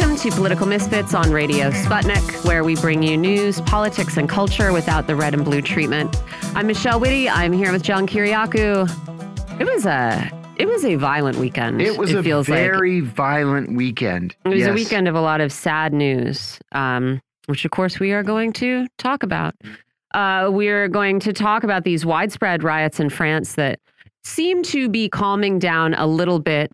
Welcome to Political Misfits on Radio Sputnik, where we bring you news, politics, and culture without the red and blue treatment. I'm Michelle Witte. I'm here with John Kiriakou. It was a it was a violent weekend. It was it a feels very like. violent weekend. It was yes. a weekend of a lot of sad news, um, which of course we are going to talk about. Uh, we're going to talk about these widespread riots in France that seem to be calming down a little bit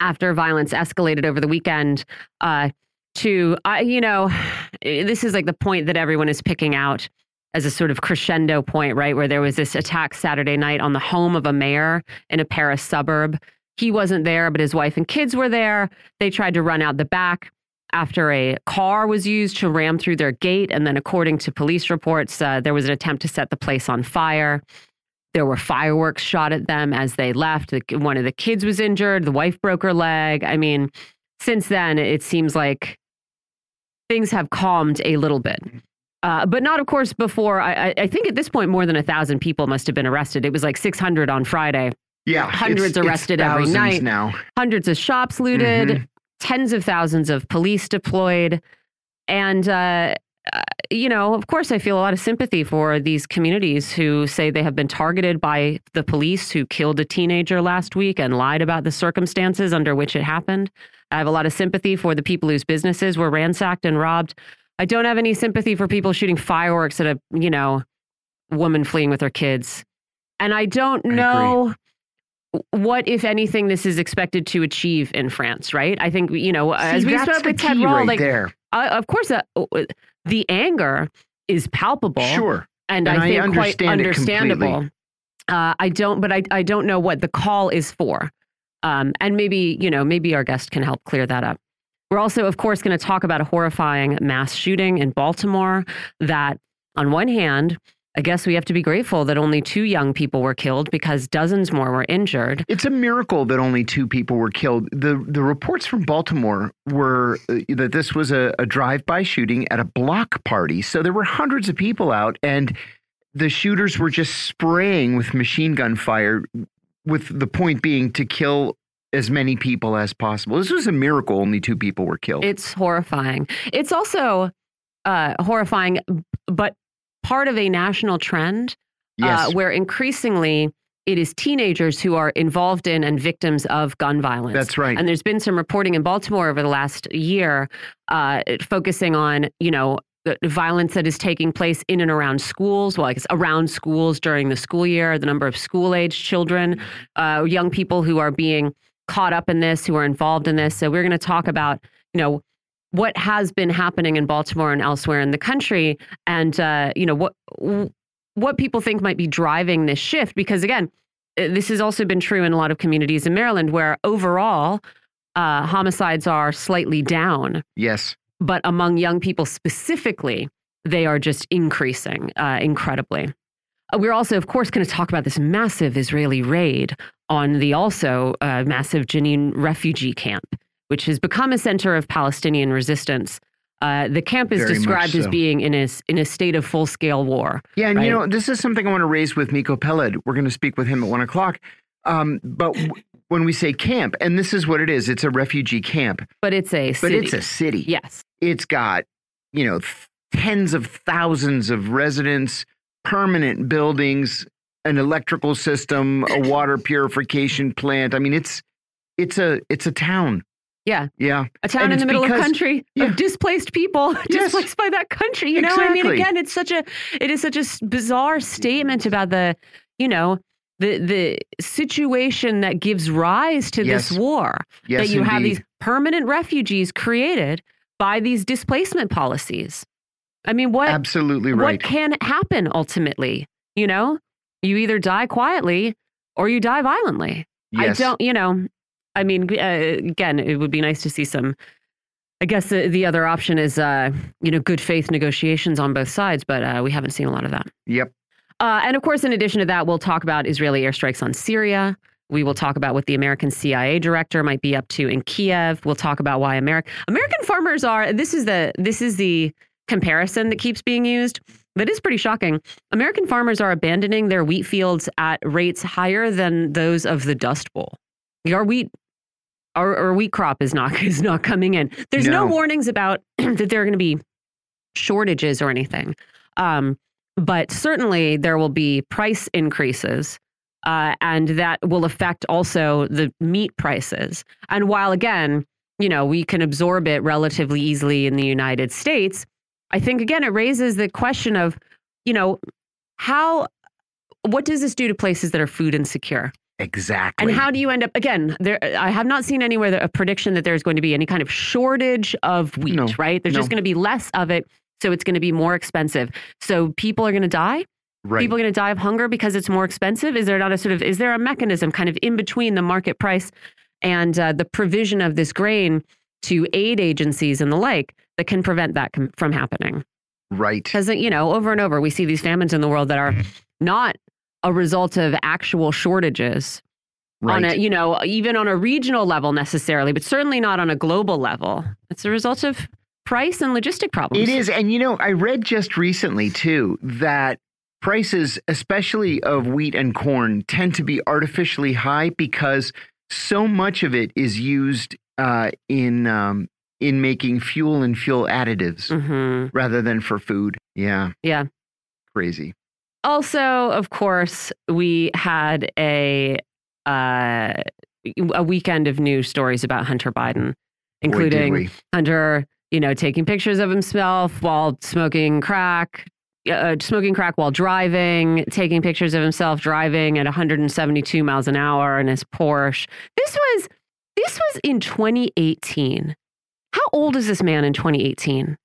after violence escalated over the weekend. Uh, to you know, this is like the point that everyone is picking out as a sort of crescendo point, right? Where there was this attack Saturday night on the home of a mayor in a Paris suburb. He wasn't there, but his wife and kids were there. They tried to run out the back after a car was used to ram through their gate. And then, according to police reports, uh, there was an attempt to set the place on fire. There were fireworks shot at them as they left. One of the kids was injured. The wife broke her leg. I mean, since then, it seems like things have calmed a little bit. Uh, but not, of course, before. I, I think at this point, more than a thousand people must have been arrested. It was like 600 on Friday. Yeah, hundreds it's, arrested it's every night. Now, hundreds of shops looted, Mhm. tens of thousands of police deployed, and uh, uh, you know, of course, I feel a lot of sympathy for these communities who say they have been targeted by the police who killed a teenager last week and lied about the circumstances under which it happened. I have a lot of sympathy for the people whose businesses were ransacked and robbed. I don't have any sympathy for people shooting fireworks at a, you know, woman fleeing with her kids. And I don't I agree. know what, if anything, this is expected to achieve in France, right? I think, you know, as we spoke with Ted Rall, right like, there. uh, of course, uh, the anger is palpable Sure, and, And I I think quite understandable. Uh, I don't, but I, I don't know what the call is for. Um, and maybe, you know, maybe our guest can help clear that up. We're also, of course, going to talk about a horrifying mass shooting in Baltimore that, on one hand, I guess we have to be grateful that only two young people were killed because dozens more were injured. it's a miracle that only two people were killed. the The reports from Baltimore were uh, that this was a, a drive-by shooting at a block party, so there were hundreds of people out, and the shooters were just spraying with machine gun fire, with the point being to kill as many people as possible. This was a miracle. Only two people were killed. It's horrifying. It's also uh, horrifying, but part of a national trend yes, uh, where increasingly it is teenagers who are involved in and victims of gun violence. that's right. And there's been some reporting in Baltimore over the last year uh, focusing on, you know, the violence that is taking place in and around schools. Well, I guess around schools during the school year, the number of school age children, uh, young people who are being caught up in this, who are involved in this. So we're going to talk about, you know, what has been happening in Baltimore and elsewhere in the country, and uh, you know what what people think might be driving this shift. Because again, uh, this has also been true in a lot of communities in Maryland, where overall uh, homicides are slightly down, yes. but among young people specifically, they are just increasing uh, incredibly. Uh, We're also, of course, going to talk about this massive Israeli raid on the also uh, massive Jenin refugee camp, which has become a center of Palestinian resistance. Uh, the camp is Very described as being in a, in a state of full scale war. Yeah, and you know, this is something I want to raise with Miko Peled. We're going to speak with him at one o'clock. Um, but w- when we say camp, and this is what it is, it's a refugee camp, But it's a city. but it's a city. yes. It's got, you know, th- tens of thousands of residents, permanent buildings, an electrical system, a water purification plant. I mean, it's it's a it's a town. Yeah. Yeah. A town And in the middle of country yeah. of displaced people, Yes. displaced by that country. You know, I mean, again, it's such a it is such a bizarre statement about the, you know, the the situation that gives rise to Yes. this war. Yes. that you have these permanent refugees created by these displacement policies. I mean, what Absolutely what right. can happen ultimately? You know, you either die quietly or you die violently. yes. I don't, you know, I mean, uh, again, it would be nice to see some. I guess the, the other option is, uh, you know, good faith negotiations on both sides, but uh, we haven't seen a lot of that. Yep. Uh, and of course, in addition to that, we'll talk about Israeli airstrikes on Syria. We will talk about what the American CIA director might be up to in Kiev. We'll talk about why American American farmers are. This is the this is the comparison that keeps being used. That is pretty shocking. American farmers are abandoning their wheat fields at rates higher than those of the Dust Bowl. Our wheat, our, our wheat crop is not is not coming in. There's no, No. warnings about that there are going to be shortages or anything, um, but certainly there will be price increases, uh, and that will affect also the meat prices. And while again, you know, we can absorb it relatively easily in the United States, I think again it raises the question of, you know, how what does this do to places that are food insecure? Exactly. And how do you end up again? There, I have not seen anywhere a prediction that there's going to be any kind of shortage of wheat. No, right? There's just going to be less of it, so it's going to be more expensive. So people are going to die. right. People are going to die of hunger because it's more expensive. Is there not a sort of is there a mechanism kind of in between the market price and uh, the provision of this grain to aid agencies and the like that can prevent that com- from happening? right. Because you know, over and over, we see these famines in the world that are not a result of actual shortages Right. on a you know even on a regional level necessarily, but certainly not on a global level. It's a result of price and logistic problems. It is. And you know, I read just recently too that prices, especially of wheat and corn, tend to be artificially high because so much of it is used uh, in um, in making fuel and fuel additives hmm rather than for food. Yeah. Yeah. Crazy. Also, of course, we had a uh, a weekend of news stories about Hunter Biden, including we. Hunter, you know, taking pictures of himself while smoking crack, uh, smoking crack while driving, taking pictures of himself driving at 172 miles an hour in his Porsche. This was this was in 2018. How old is this man in 2018?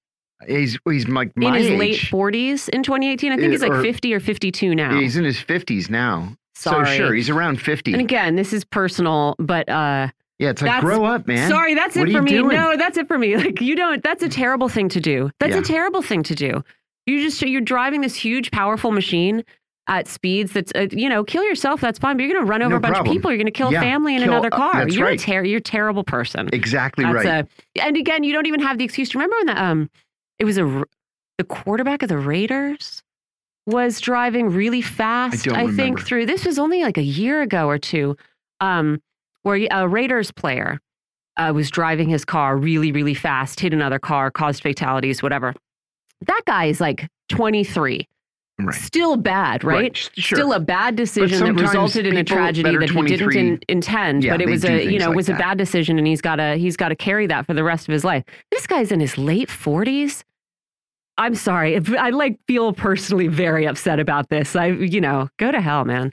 He's he's like my in his age. late 40s in 2018. I think Uh, he's like or- 50 or 52 now. He's in his fifties now. Sorry. So sure, he's around fifty. And again, this is personal, but uh yeah, it's like grow up, man. sorry, that's What it for me. doing? No, that's it for me. Like you don't that's a terrible thing to do. That's Yeah. a terrible thing to do. You just you're driving this huge powerful machine at speeds that's uh, you know, kill yourself, that's fine, but you're going to run over No a bunch problem. of people, you're going to kill a family in kill- another uh, car. that's you're right. a ter- you're a terrible person. Exactly That's right. a- and again, you don't even have the excuse. Remember when the um, it was a the quarterback of the Raiders was driving really fast. don't think remember. through this was only like a year ago or two, um, where a Raiders player uh, was driving his car really really fast, hit another car, caused fatalities, whatever. That guy is like 23. Right. Still bad, right? sh- Sure. Still a bad decision that resulted in a tragedy that he didn't in, intend, yeah, but it was a you know like was a bad decision, and he's got to he's got to carry that for the rest of his life. This guy's in his late forties. I'm sorry, I like feel personally very upset about this. I you know go to hell, man.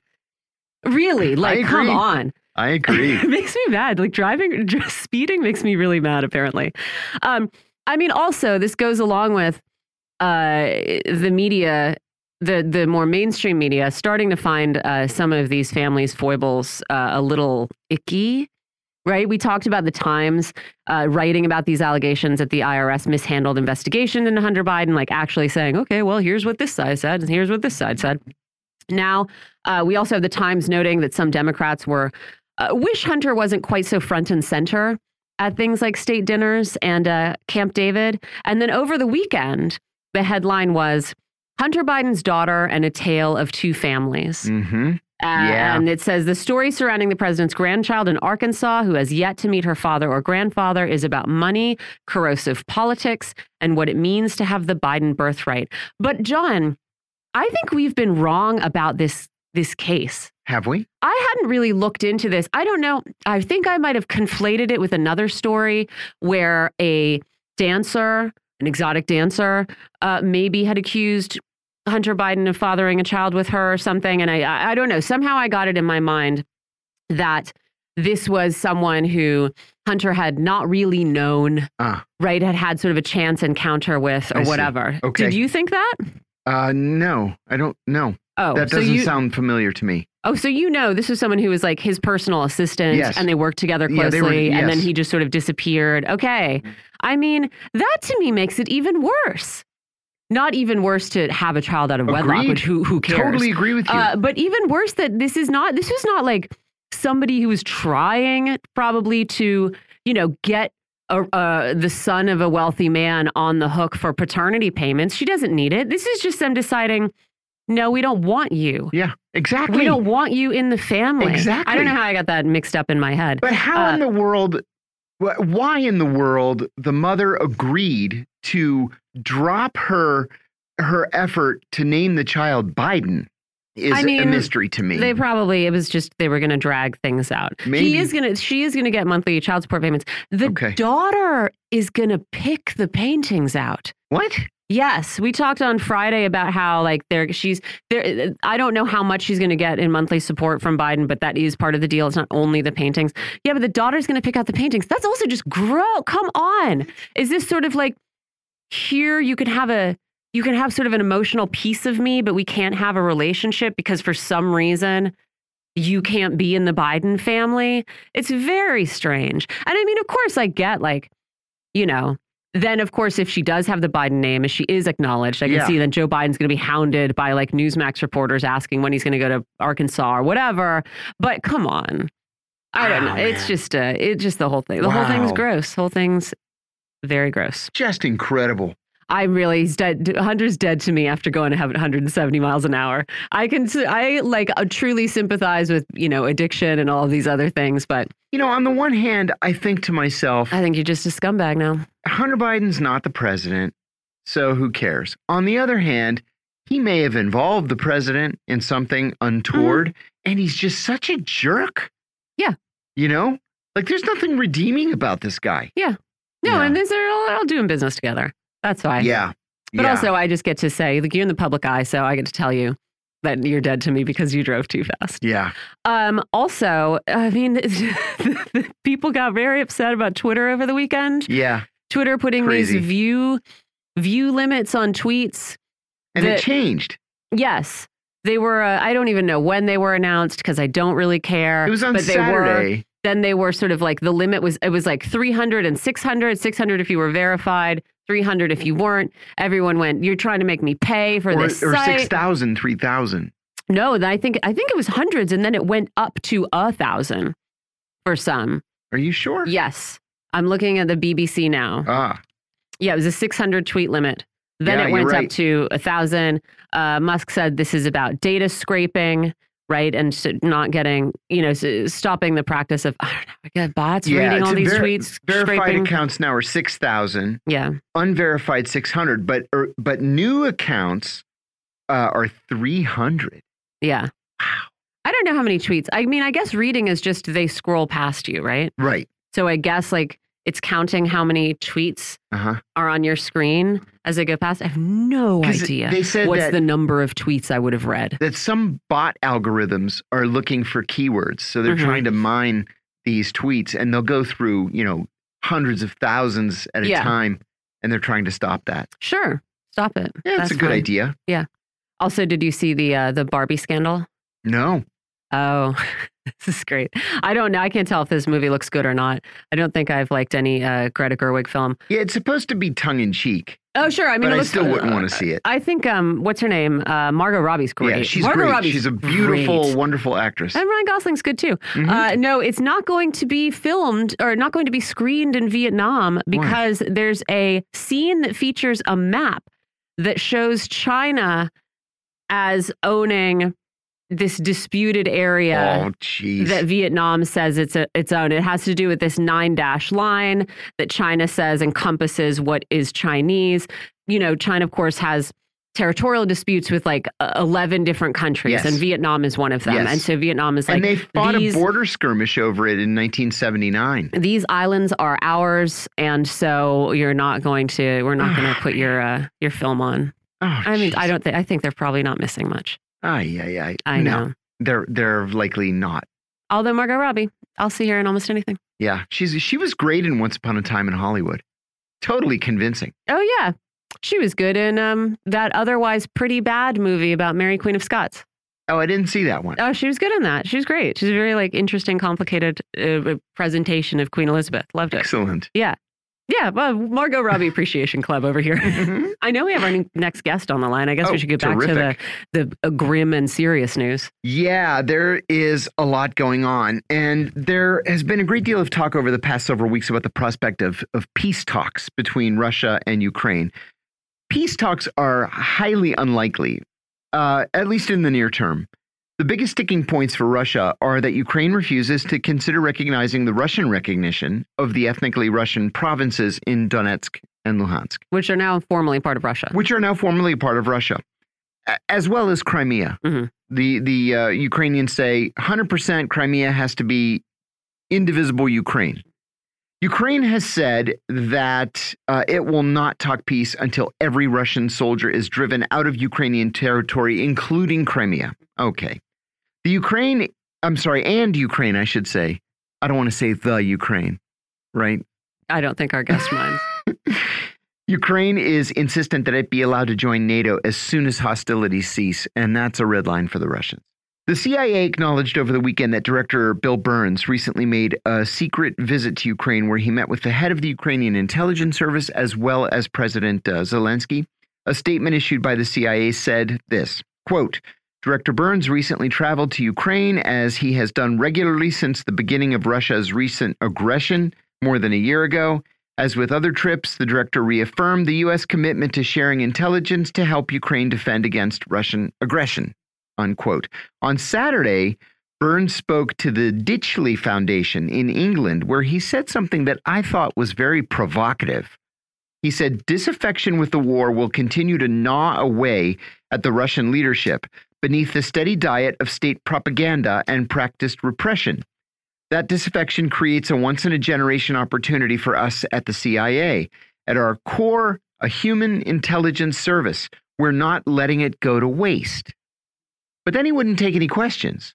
Really, like come on. I agree. it makes me mad. Like driving, just speeding makes me really mad. Apparently, um, I mean, also this goes along with uh, the media, the the more mainstream media, starting to find uh, some of these families' foibles uh, a little icky. Right? We talked about the Times uh, writing about these allegations that the IRS mishandled investigation into Hunter Biden, like actually saying, okay, well, here's what this side said, and here's what this side said. Now, uh, we also have the Times noting that some Democrats were uh, wish Hunter wasn't quite so front and center at things like state dinners and uh, Camp David. And then over the weekend, the headline was Hunter Biden's daughter and a tale of two families. hmm Uh, Yeah. And it says the story surrounding the president's grandchild in Arkansas, who has yet to meet her father or grandfather, is about money, corrosive politics, and what it means to have the Biden birthright. But John, I think we've been wrong about this this case. Have we? I hadn't really looked into this. I don't know. I think I might have conflated it with another story where a dancer, an exotic dancer, uh, maybe had accused Hunter Biden of fathering a child with her or something. And I, I, don't know. Somehow I got it in my mind that this was someone who Hunter had not really known, Ah. right? Had had sort of a chance encounter with or I see. whatever. Okay. Did you think that? Uh, no, I don't know. Oh, that doesn't you, sound familiar to me. Oh, so you know this was someone who was like his personal assistant Yes. and they worked together closely they were- and then he just sort of disappeared. Okay. I mean, that to me makes it even worse. Not even worse to have a child out of wedlock, Agreed. which who who cares? Totally agree with you. Uh, but even worse that this is not this was not like somebody who was trying probably to, you know, get a, uh, the son of a wealthy man on the hook for paternity payments. She doesn't need it. This is just them deciding, no, we don't want you. Yeah. Exactly. We don't want you in the family. Exactly. I don't know how I got that mixed up in my head. But how Uh, in the world, why in the world the mother agreed to drop her her effort to name the child Biden is I a mean, mystery to me. They probably it was just they were going to drag things out. Maybe. He is going to she is going to get monthly child support payments. The Okay. daughter is going to pick the paintings out. what? Yes, we talked on Friday about how like there she's there. I don't know how much she's going to get in monthly support from Biden, but that is part of the deal. It's not only the paintings. Yeah, but the daughter's going to pick out the paintings. That's also just grow. Come on, is this sort of like here you can have a you can have sort of an emotional piece of me, but we can't have a relationship because for some reason you can't be in the Biden family. It's very strange. And I mean, of course, I get like, you know, then of course, if she does have the Biden name, if she is acknowledged, I can Yeah. see that Joe Biden's going to be hounded by like Newsmax reporters asking when he's going to go to Arkansas or whatever. But come on, I don't Wow, know. It's just uh, it's just the whole thing. The whole thing's Wow. gross. Whole thing's very gross. Just incredible. I really he's dead. Hunter's dead to me after going to have 170 miles an hour. I can I like uh, truly sympathize with you know addiction and all of these other things, but You know, on the one hand, I think to myself, I think you're just a scumbag now. Hunter Biden's not the president, so who cares? On the other hand, he may have involved the president in something untoward, and he's just such a jerk. Yeah. You know? Like there's nothing redeeming about this guy. Yeah. No, Yeah. and these are all, all doing business together. That's why. Yeah. But yeah. also, I just get to say, like, you're in the public eye, so I get to tell you that you're dead to me because you drove too fast. yeah. Um, also, I mean, people got very upset about Twitter over the weekend. Yeah. Twitter putting Crazy. these view view limits on tweets. And it changed. Yes, they were. Uh, I don't even know when they were announced because I don't really care. It was on but they were. Saturday. Then they were sort of like the limit was it was like 300 and 600, 600 if you were verified, 300 if you weren't. Everyone went, "You're trying to make me pay for Or, this or site." 6,000, 3,000. No, I think I think it was hundreds, and then it went up to a thousand for some. Are you sure? Yes, I'm looking at the BBC now. Ah. Yeah, it was a 600 tweet limit. Then Yeah, it went right. up to a thousand. Uh, Musk said this is about data scraping, right, and so not getting, you know, s- stopping the practice of I don't know, I get bots Yeah, reading all these ver- tweets, Verified scraping. accounts now are 6,000. Yeah, unverified 600 but er, but new accounts uh, are 300 yeah. I don't know how many tweets. I mean, I guess reading is just they scroll past you, right? right So I guess like it's counting how many tweets uh-huh are on your screen as I go past. I have no idea. they said what's the number of tweets I would have read. that some bot algorithms are looking for keywords so they're Mhm. trying to mine these tweets and they'll go through you know hundreds of thousands at a Yeah. time and they're trying to stop that Sure, stop it. yeah that's, That's a good fine. idea Yeah. Also, did you see the uh, the Barbie scandal? no Oh, this is great. I don't know. I can't tell if this movie looks good or not. I don't think I've liked any uh, Greta Gerwig film. yeah it's supposed to be tongue-in-cheek Oh, sure. I mean, but i still wouldn't uh, want to see it I think um, what's her name? Uh, Margot Robbie's great. yeah she's Margot great Robbie's she's a beautiful great. wonderful actress And Ryan Gosling's good too. Mhm. Uh, no, it's not going to be filmed or not going to be screened in Vietnam because there's a scene that features a map that shows China as owning this disputed area oh that Vietnam says it's a, its own. It has to do with this nine dash line that China says encompasses what is Chinese. You know, China, of course, has territorial disputes with like uh, 11 different countries, Yes. and Vietnam is one of them. Yes. And so Vietnam is like, and they fought a border skirmish over it in 1979 these islands are ours, and so you're not going to, we're not going to put your uh, your film on. oh I mean, I don't think, I think they're probably not missing much. Ay, ay, ay. I No, know. they're they're likely not. Although Margot Robbie, I'll see her in almost anything. Yeah, she's she was great in Once Upon a Time in Hollywood. Totally convincing. Oh yeah, she was good in um that otherwise pretty bad movie about Mary Queen of Scots. Oh, I didn't see that one. Oh, she was good in that. She was great. She's a very like interesting, complicated uh, presentation of Queen Elizabeth. Loved it. Excellent. Yeah, well, Margot Robbie Appreciation Club over here. Mhm. I know we have our next guest on the line. I guess Oh, we should get back to the the uh, grim and serious news. yeah, there is a lot going on, and there has been a great deal of talk over the past several weeks about the prospect of of peace talks between Russia and Ukraine. Peace talks are highly unlikely, uh, at least in the near term. The biggest sticking points for Russia are that Ukraine refuses to consider recognizing the Russian recognition of the ethnically Russian provinces in Donetsk and Luhansk, which are now formally part of Russia. Which are now formally part of Russia, as well as Crimea. Mm -hmm. The the uh, Ukrainians say 100% Crimea has to be indivisible Ukraine. Ukraine has said that uh, it will not talk peace until every Russian soldier is driven out of Ukrainian territory, including Crimea. Okay. The Ukraine, I'm sorry, and Ukraine, I should say. I don't want to say the Ukraine, right? I don't think our guest minds. Ukraine is insistent that it be allowed to join NATO as soon as hostilities cease, and that's a red line for the Russians. The CIA acknowledged over the weekend that Director Bill Burns recently made a secret visit to Ukraine where he met with the head of the Ukrainian intelligence service as well as President uh, Zelensky. A statement issued by the CIA said this quote, Director Burns recently traveled to Ukraine as he has done regularly since the beginning of Russia's recent aggression more than a year ago. As with other trips, the director reaffirmed the U.S. commitment to sharing intelligence to help Ukraine defend against Russian aggression unquote. On Saturday, Burns spoke to the Ditchley Foundation in England, where he said something that I thought was very provocative. He said, Disaffection with the war will continue to gnaw away at the Russian leadership beneath the steady diet of state propaganda and practiced repression. That disaffection creates a once in a generation opportunity for us at the CIA. At our core, a human intelligence service. We're not letting it go to waste. But then he wouldn't take any questions.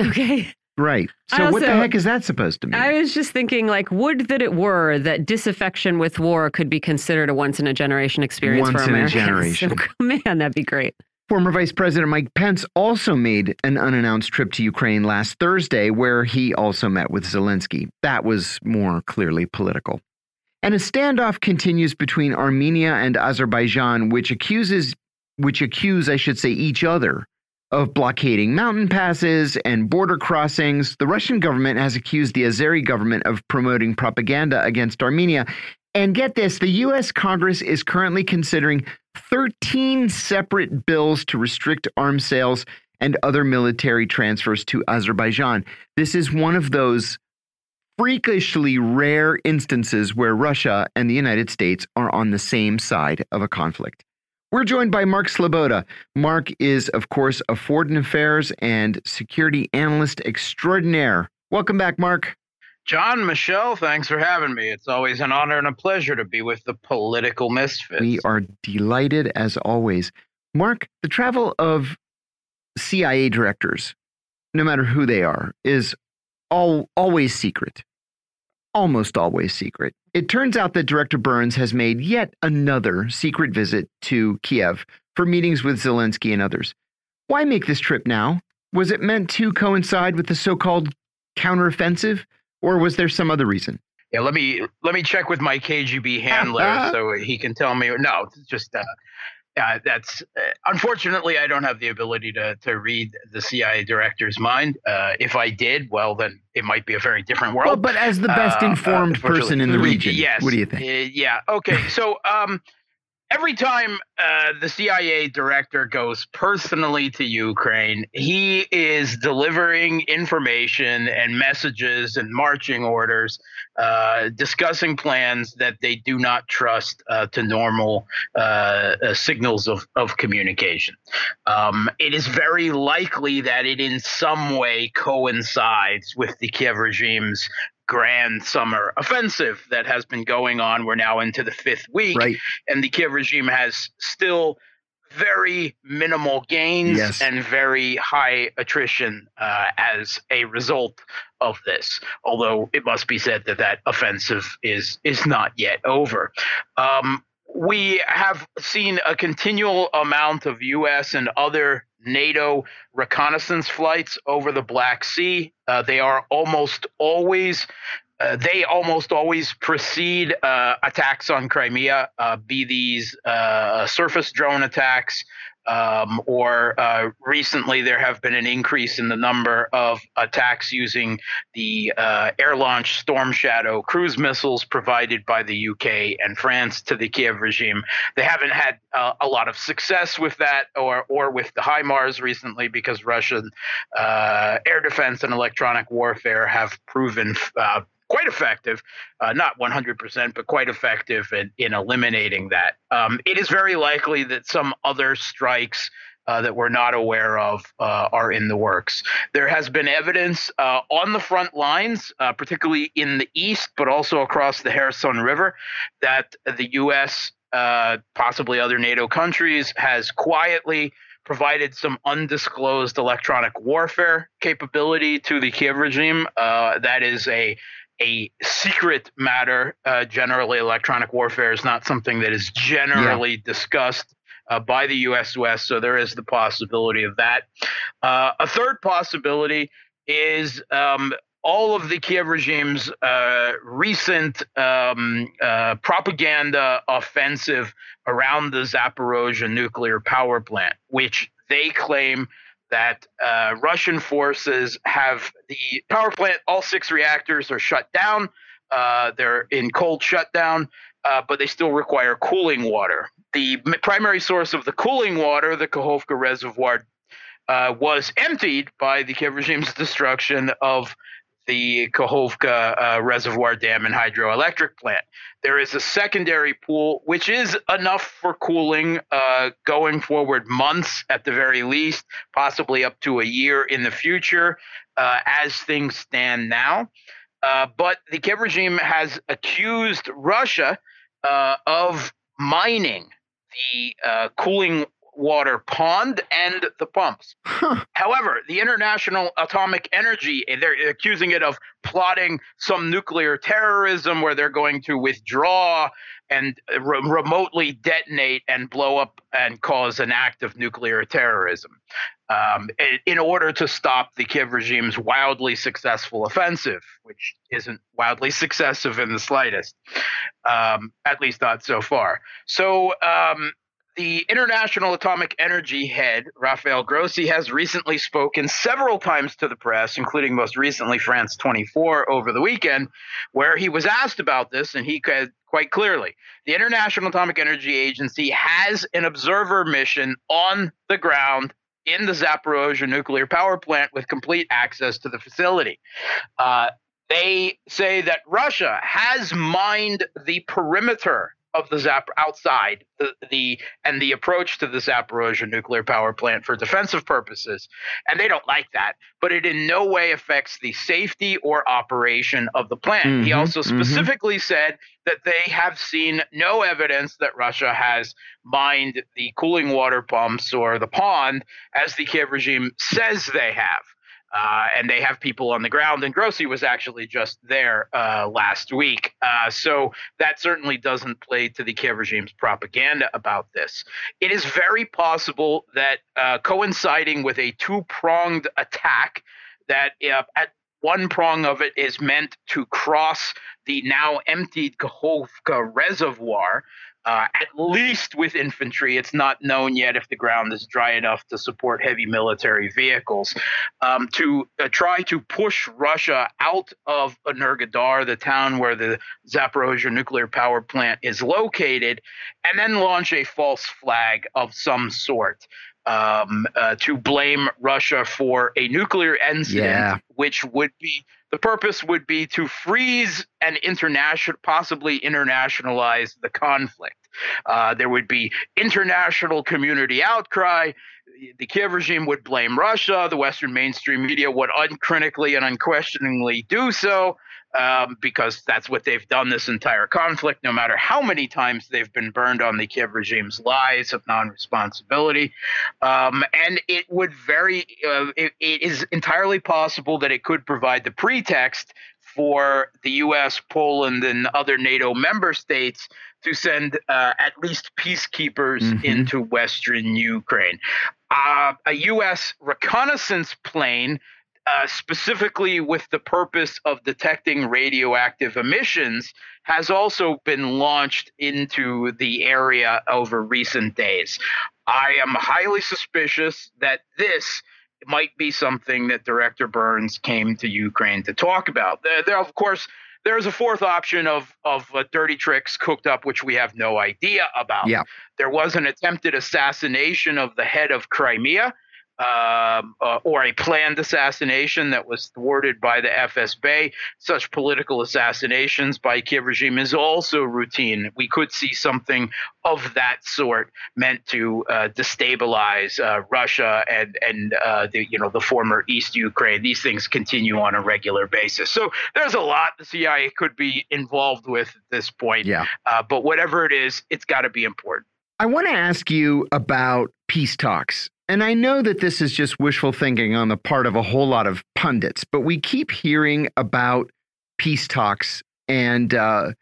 Okay. Right. So also, what the heck is that supposed to mean? I was just thinking like would that it were that disaffection with war could be considered a once in a generation experience once for Americans. Once in a generation. Man, that'd be great. Former Vice President Mike Pence also made an unannounced trip to Ukraine last Thursday where he also met with Zelensky. That was more clearly political. And a standoff continues between Armenia and Azerbaijan which accuses which accuse I should say each other of blockading mountain passes and border crossings. The Russian government has accused the Azeri government of promoting propaganda against Armenia. And get this the U.S. Congress is currently considering 13 separate bills to restrict arms sales and other military transfers to Azerbaijan. This is one of those freakishly rare instances where Russia and the United States are on the same side of a conflict. We're joined by Mark Sleboda. Mark is, of course, a foreign affairs and security analyst extraordinaire. Welcome back, Mark. John, Michelle, thanks for having me. It's always an honor and a pleasure to be with the political misfits. We are delighted as always. Mark, the travel of CIA directors, no matter who they are, is all, always secret almost always secret. It turns out that Director Burns has made yet another secret visit to Kiev for meetings with Zelensky and others. Why make this trip now? Was it meant to coincide with the so called counteroffensive, or was there some other reason? Yeah, let me let me check with my KGB handler so he can tell me. No, it's just uh, uh, that's uh, unfortunately I don't have the ability to to read the CIA director's mind. Uh, if I did, well, then it might be a very different world. Well, but as the best uh, informed person in the region, yes. What do you think? Uh, yeah. Okay. So, um, every time uh, the CIA director goes personally to Ukraine, he is delivering information and messages and marching orders, uh, discussing plans that they do not trust uh, to normal uh, uh, signals of, of communication. Um, it is very likely that it in some way coincides with the Kiev regime's grand summer offensive that has been going on. We're now into the fifth week, right. and the Kiev regime has still very minimal gains yes. and very high attrition uh, as a result of this. Although it must be said that that offensive is is not yet over. Um, we have seen a continual amount of U.S. and other NATO reconnaissance flights over the Black Sea. Uh, they are almost always uh, they almost always precede uh, attacks on Crimea, uh, be these uh, surface drone attacks, Um, or uh, recently, there have been an increase in the number of attacks using the uh, air launched Storm Shadow cruise missiles provided by the UK and France to the Kiev regime. They haven't had uh, a lot of success with that or, or with the HIMARS recently because Russian uh, air defense and electronic warfare have proven uh, quite effective, uh, not 100%, but quite effective in, in eliminating that. Um, it is very likely that some other strikes uh, that we're not aware of uh, are in the works. There has been evidence uh, on the front lines, uh, particularly in the east, but also across the Harrison River, that the U.S., uh, possibly other NATO countries, has quietly provided some undisclosed electronic warfare capability to the Kiev regime. Uh, that is a a secret matter. Uh, generally, electronic warfare is not something that is generally yeah. discussed uh, by the U.S. West, so there is the possibility of that. Uh, a third possibility is um, all of the Kiev regime's uh, recent um, uh, propaganda offensive around the Zaporozhye nuclear power plant, which they claim that uh, Russian forces have the power plant, all six reactors are shut down. Uh, they're in cold shutdown, uh, but they still require cooling water. The primary source of the cooling water, the Kakhovka Reservoir, uh, was emptied by the Kiev regime's destruction of the Kakhovka uh, Reservoir Dam and hydroelectric plant. There is a secondary pool, which is enough for cooling uh, going forward months at the very least, possibly up to a year in the future uh, as things stand now. Uh, but the Kiev regime has accused Russia uh, of mining the uh, cooling water pond and the pumps. Huh. However, the International Atomic Energy, they're accusing it of plotting some nuclear terrorism where they're going to withdraw and re- remotely detonate and blow up and cause an act of nuclear terrorism um, in order to stop the Kiev regime's wildly successful offensive, which isn't wildly successive in the slightest, um, at least not so far. So, um, the International Atomic Energy head, Rafael Grossi, has recently spoken several times to the press, including most recently France 24 over the weekend, where he was asked about this, and he said quite clearly the International Atomic Energy Agency has an observer mission on the ground in the Zaporozhye nuclear power plant with complete access to the facility. Uh, they say that Russia has mined the perimeter of the Zap outside the, the and the approach to the Zaporozhye nuclear power plant for defensive purposes, and they don't like that. But it in no way affects the safety or operation of the plant. Mm-hmm, he also mm-hmm. specifically mm-hmm. said that they have seen no evidence that Russia has mined the cooling water pumps or the pond, as the Kiev regime says they have. Uh, and they have people on the ground. And Grossi was actually just there uh, last week. Uh, so that certainly doesn't play to the Kiev regime's propaganda about this. It is very possible that uh, coinciding with a two pronged attack, that uh, at one prong of it is meant to cross the now emptied Kakhovka reservoir uh, at least with infantry. It's not known yet if the ground is dry enough to support heavy military vehicles. Um, to uh, try to push Russia out of Energodar, the town where the Zaporozhye nuclear power plant is located, and then launch a false flag of some sort. Um, uh, to blame Russia for a nuclear incident, yeah. which would be the purpose would be to freeze and international, possibly internationalize the conflict. Uh, there would be international community outcry. The Kiev regime would blame Russia. The Western mainstream media would uncritically and unquestioningly do so um, because that's what they've done this entire conflict, no matter how many times they've been burned on the Kiev regime's lies of non responsibility. Um, and it would very, uh, it, it is entirely possible that it could provide the pretext for the US, Poland, and other NATO member states to send uh, at least peacekeepers mm-hmm. into Western Ukraine. Uh, a U.S. reconnaissance plane uh, specifically with the purpose of detecting radioactive emissions, has also been launched into the area over recent days. I am highly suspicious that this might be something that Director Burns came to Ukraine to talk about. There, there of course, there's a fourth option of of uh, dirty tricks cooked up, which we have no idea about. Yeah. There was an attempted assassination of the head of Crimea um, uh, or a planned assassination that was thwarted by the FSB. Such political assassinations by Kiev regime is also routine. We could see something of that sort meant to uh, destabilize uh, Russia and and uh, the you know the former East Ukraine. These things continue on a regular basis. So there's a lot the CIA could be involved with at this point. Yeah. Uh, but whatever it is, it's got to be important. I want to ask you about peace talks and I know that this is just wishful thinking on the part of a whole lot of pundits, but we keep hearing about peace talks and uh,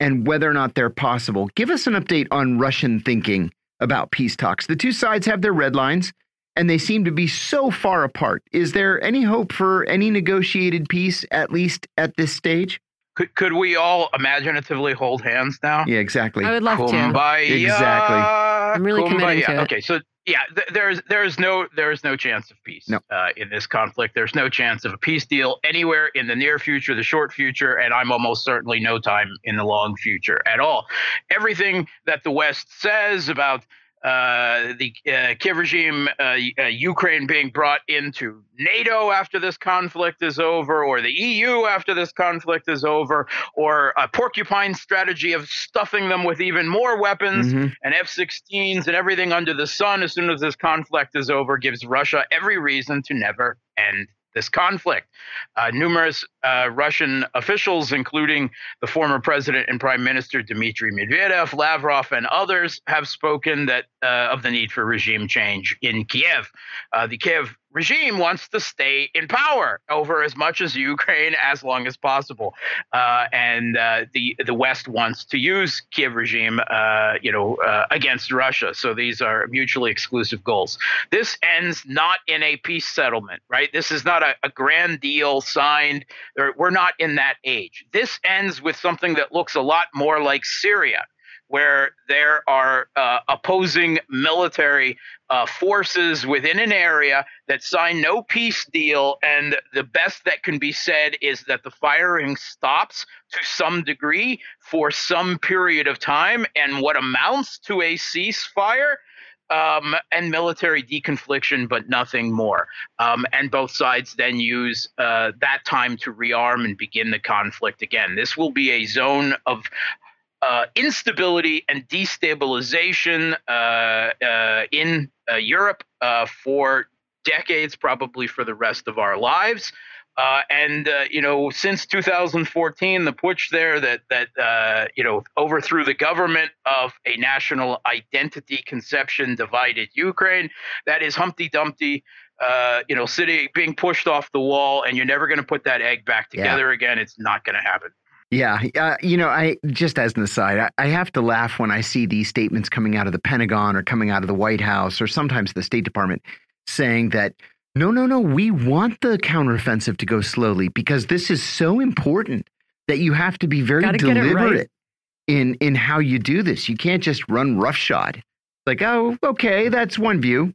and whether or not they're possible. Give us an update on Russian thinking about peace talks. The two sides have their red lines, and they seem to be so far apart. Is there any hope for any negotiated peace, at least at this stage? Could could we all imaginatively hold hands now? Yeah, exactly. I would love Kumbaya. to. Exactly. I'm really committed to it. Okay, so yeah, th- there's there's no there's no chance of peace no. uh, in this conflict. There's no chance of a peace deal anywhere in the near future, the short future, and I'm almost certainly no time in the long future at all. Everything that the West says about uh, the uh, Kiev regime, uh, uh, Ukraine being brought into NATO after this conflict is over, or the EU after this conflict is over, or a porcupine strategy of stuffing them with even more weapons mm-hmm. and F 16s and everything under the sun as soon as this conflict is over gives Russia every reason to never end this conflict. Uh, numerous uh, Russian officials, including the former president and prime minister Dmitry Medvedev, Lavrov, and others, have spoken that uh, of the need for regime change in Kiev. Uh, the Kiev regime wants to stay in power over as much as Ukraine as long as possible, uh, and uh, the the West wants to use Kiev regime, you know, against Russia. So these are mutually exclusive goals. This ends not in a peace settlement, right? This is not a, a grand deal signed. We're not in that age. This ends with something that looks a lot more like Syria where there are uh, opposing military uh, forces within an area that sign no peace deal. And the best that can be said is that the firing stops to some degree for some period of time. And what amounts to a ceasefire um, and military deconfliction, but nothing more. Um, and both sides then use uh, that time to rearm and begin the conflict again. This will be a zone of uh, instability and destabilization uh, uh in uh, Europe uh, for decades, probably for the rest of our lives. Uh, and uh, you know, since 2014, the putsch there that that uh, you know overthrew the government of a national identity conception divided Ukraine. That is Humpty Dumpty. you know, sitting being pushed off the wall, and you're never going to put that egg back together yeah. again. It's not going to happen. Yeah, uh, you know, I just as an aside, I, I, have to laugh when I see these statements coming out of the Pentagon or coming out of the White House or sometimes the State Department saying that no, no, no, we want the counteroffensive to go slowly because this is so important that you have to be very Gotta deliberate right. in in how you do this. You can't just run roughshod. Like, oh, okay, that's one view.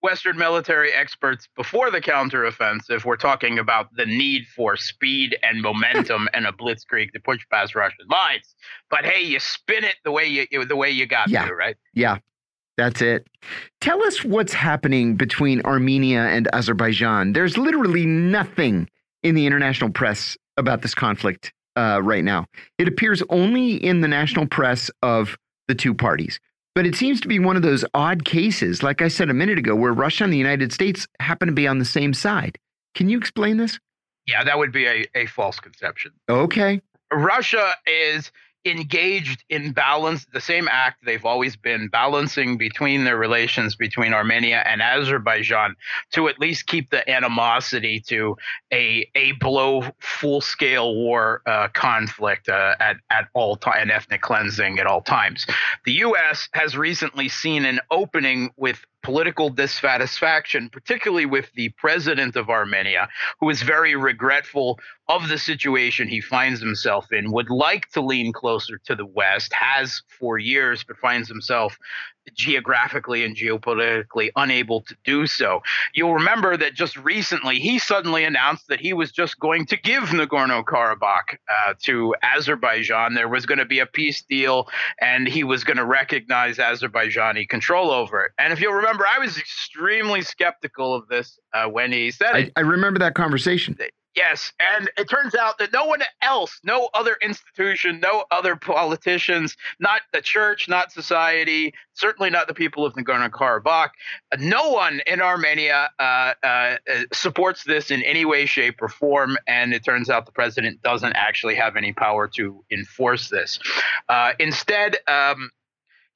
Western military experts before the counteroffensive were talking about the need for speed and momentum and a blitzkrieg to push past Russian lines. But hey, you spin it the way you the way you got yeah. to, right? Yeah. That's it. Tell us what's happening between Armenia and Azerbaijan. There's literally nothing in the international press about this conflict uh, right now. It appears only in the national press of the two parties. But it seems to be one of those odd cases, like I said a minute ago, where Russia and the United States happen to be on the same side. Can you explain this? Yeah, that would be a, a false conception. Okay. Russia is engaged in balance the same act they've always been balancing between their relations between Armenia and Azerbaijan to at least keep the animosity to a a below full scale war uh, conflict uh, at at all time and ethnic cleansing at all times. The U.S. has recently seen an opening with political dissatisfaction, particularly with the president of Armenia, who is very regretful of the situation he finds himself in, would like to lean closer to the West, has for years, but finds himself geographically and geopolitically unable to do so. You'll remember that just recently he suddenly announced that he was just going to give Nagorno Karabakh uh, to Azerbaijan. There was going to be a peace deal, and he was going to recognize Azerbaijani control over it. And if you'll remember, I was extremely skeptical of this uh, when he said I, it. I remember that conversation. Yes, and it turns out that no one else, no other institution, no other politicians, not the church, not society, certainly not the people of Nagorno Karabakh, uh, no one in Armenia uh, uh, uh, supports this in any way, shape, or form. And it turns out the president doesn't actually have any power to enforce this. Uh, instead, um,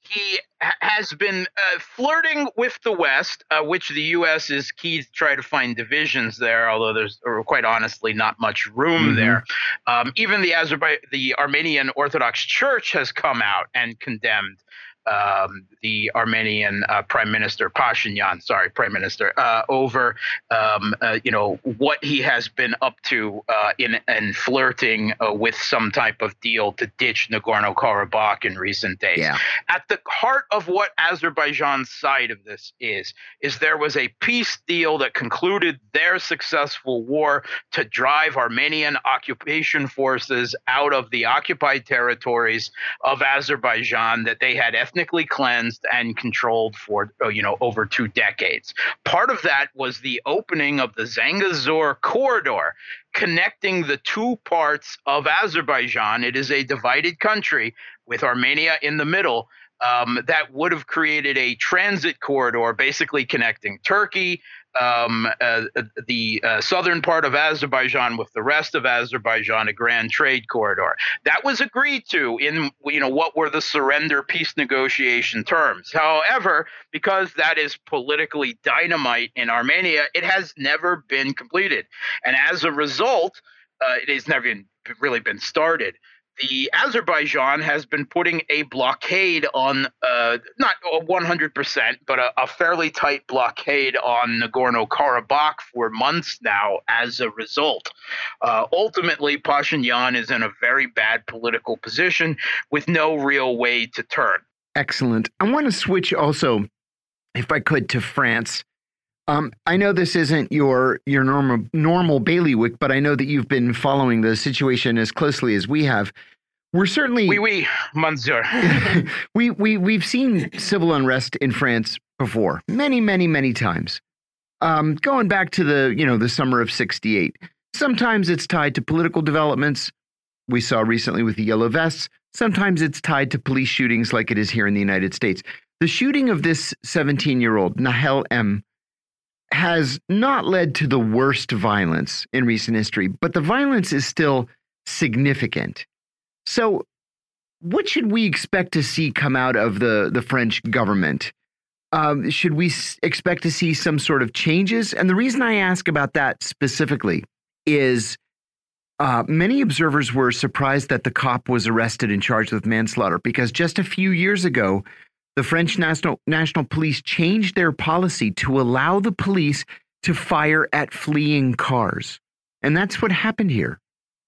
he has been uh, flirting with the West, uh, which the U.S. is key to try to find divisions there. Although there's quite honestly not much room mm-hmm. there. Um, even the Azerbaijan, the Armenian Orthodox Church has come out and condemned um, the Armenian uh, Prime Minister Pashinyan, sorry, Prime Minister, uh, over um, uh, you know what he has been up to uh, in in flirting uh, with some type of deal to ditch Nagorno Karabakh in recent days. Yeah. At the heart of what Azerbaijan's side of this is is there was a peace deal that concluded their successful war to drive Armenian occupation forces out of the occupied territories of Azerbaijan that they had ethnically cleansed and controlled for uh, you know over two decades. Part of that was the opening of the Zangezur corridor connecting the two parts of Azerbaijan. It is a divided country with Armenia in the middle. Um, that would have created a transit corridor basically connecting Turkey, um, uh, the uh, southern part of Azerbaijan with the rest of Azerbaijan, a grand trade corridor. That was agreed to in you know what were the surrender peace negotiation terms. However, because that is politically dynamite in Armenia, it has never been completed, and as a result, uh, it has never been, really been started the Azerbaijan has been putting a blockade on, uh, not 100%, but a, a, fairly tight blockade on Nagorno Karabakh for months now as a result. Uh, ultimately, Pashinyan is in a very bad political position with no real way to turn. Excellent. I want to switch also, if I could, to France. Um, I know this isn't your your normal normal bailiwick, but I know that you've been following the situation as closely as we have. We're certainly oui, oui, monsieur. we we we've seen civil unrest in France before, many, many, many times. Um, going back to the you know the summer of '68. Sometimes it's tied to political developments. We saw recently with the yellow vests. Sometimes it's tied to police shootings, like it is here in the United States. The shooting of this 17 year old Nahel M has not led to the worst violence in recent history, but the violence is still significant. So, what should we expect to see come out of the, the French government? Um, should we expect to see some sort of changes? And the reason I ask about that specifically is uh, many observers were surprised that the cop was arrested and charged with manslaughter because just a few years ago, the French National, National Police changed their policy to allow the police to fire at fleeing cars. And that's what happened here.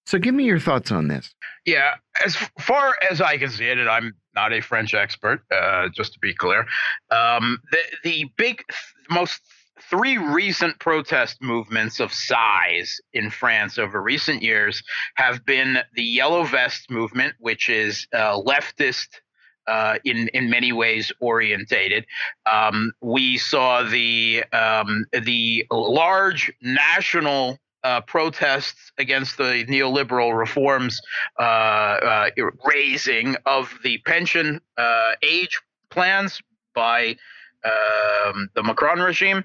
So give me your thoughts on this. Yeah, as far as I can see it, and I'm not a French expert, uh, just to be clear, um, the, the big, most three recent protest movements of size in France over recent years have been the Yellow Vest movement, which is uh, leftist uh, in in many ways orientated. Um, we saw the um, the large national uh, protests against the neoliberal reforms uh, uh, raising of the pension uh, age plans by um, the Macron regime.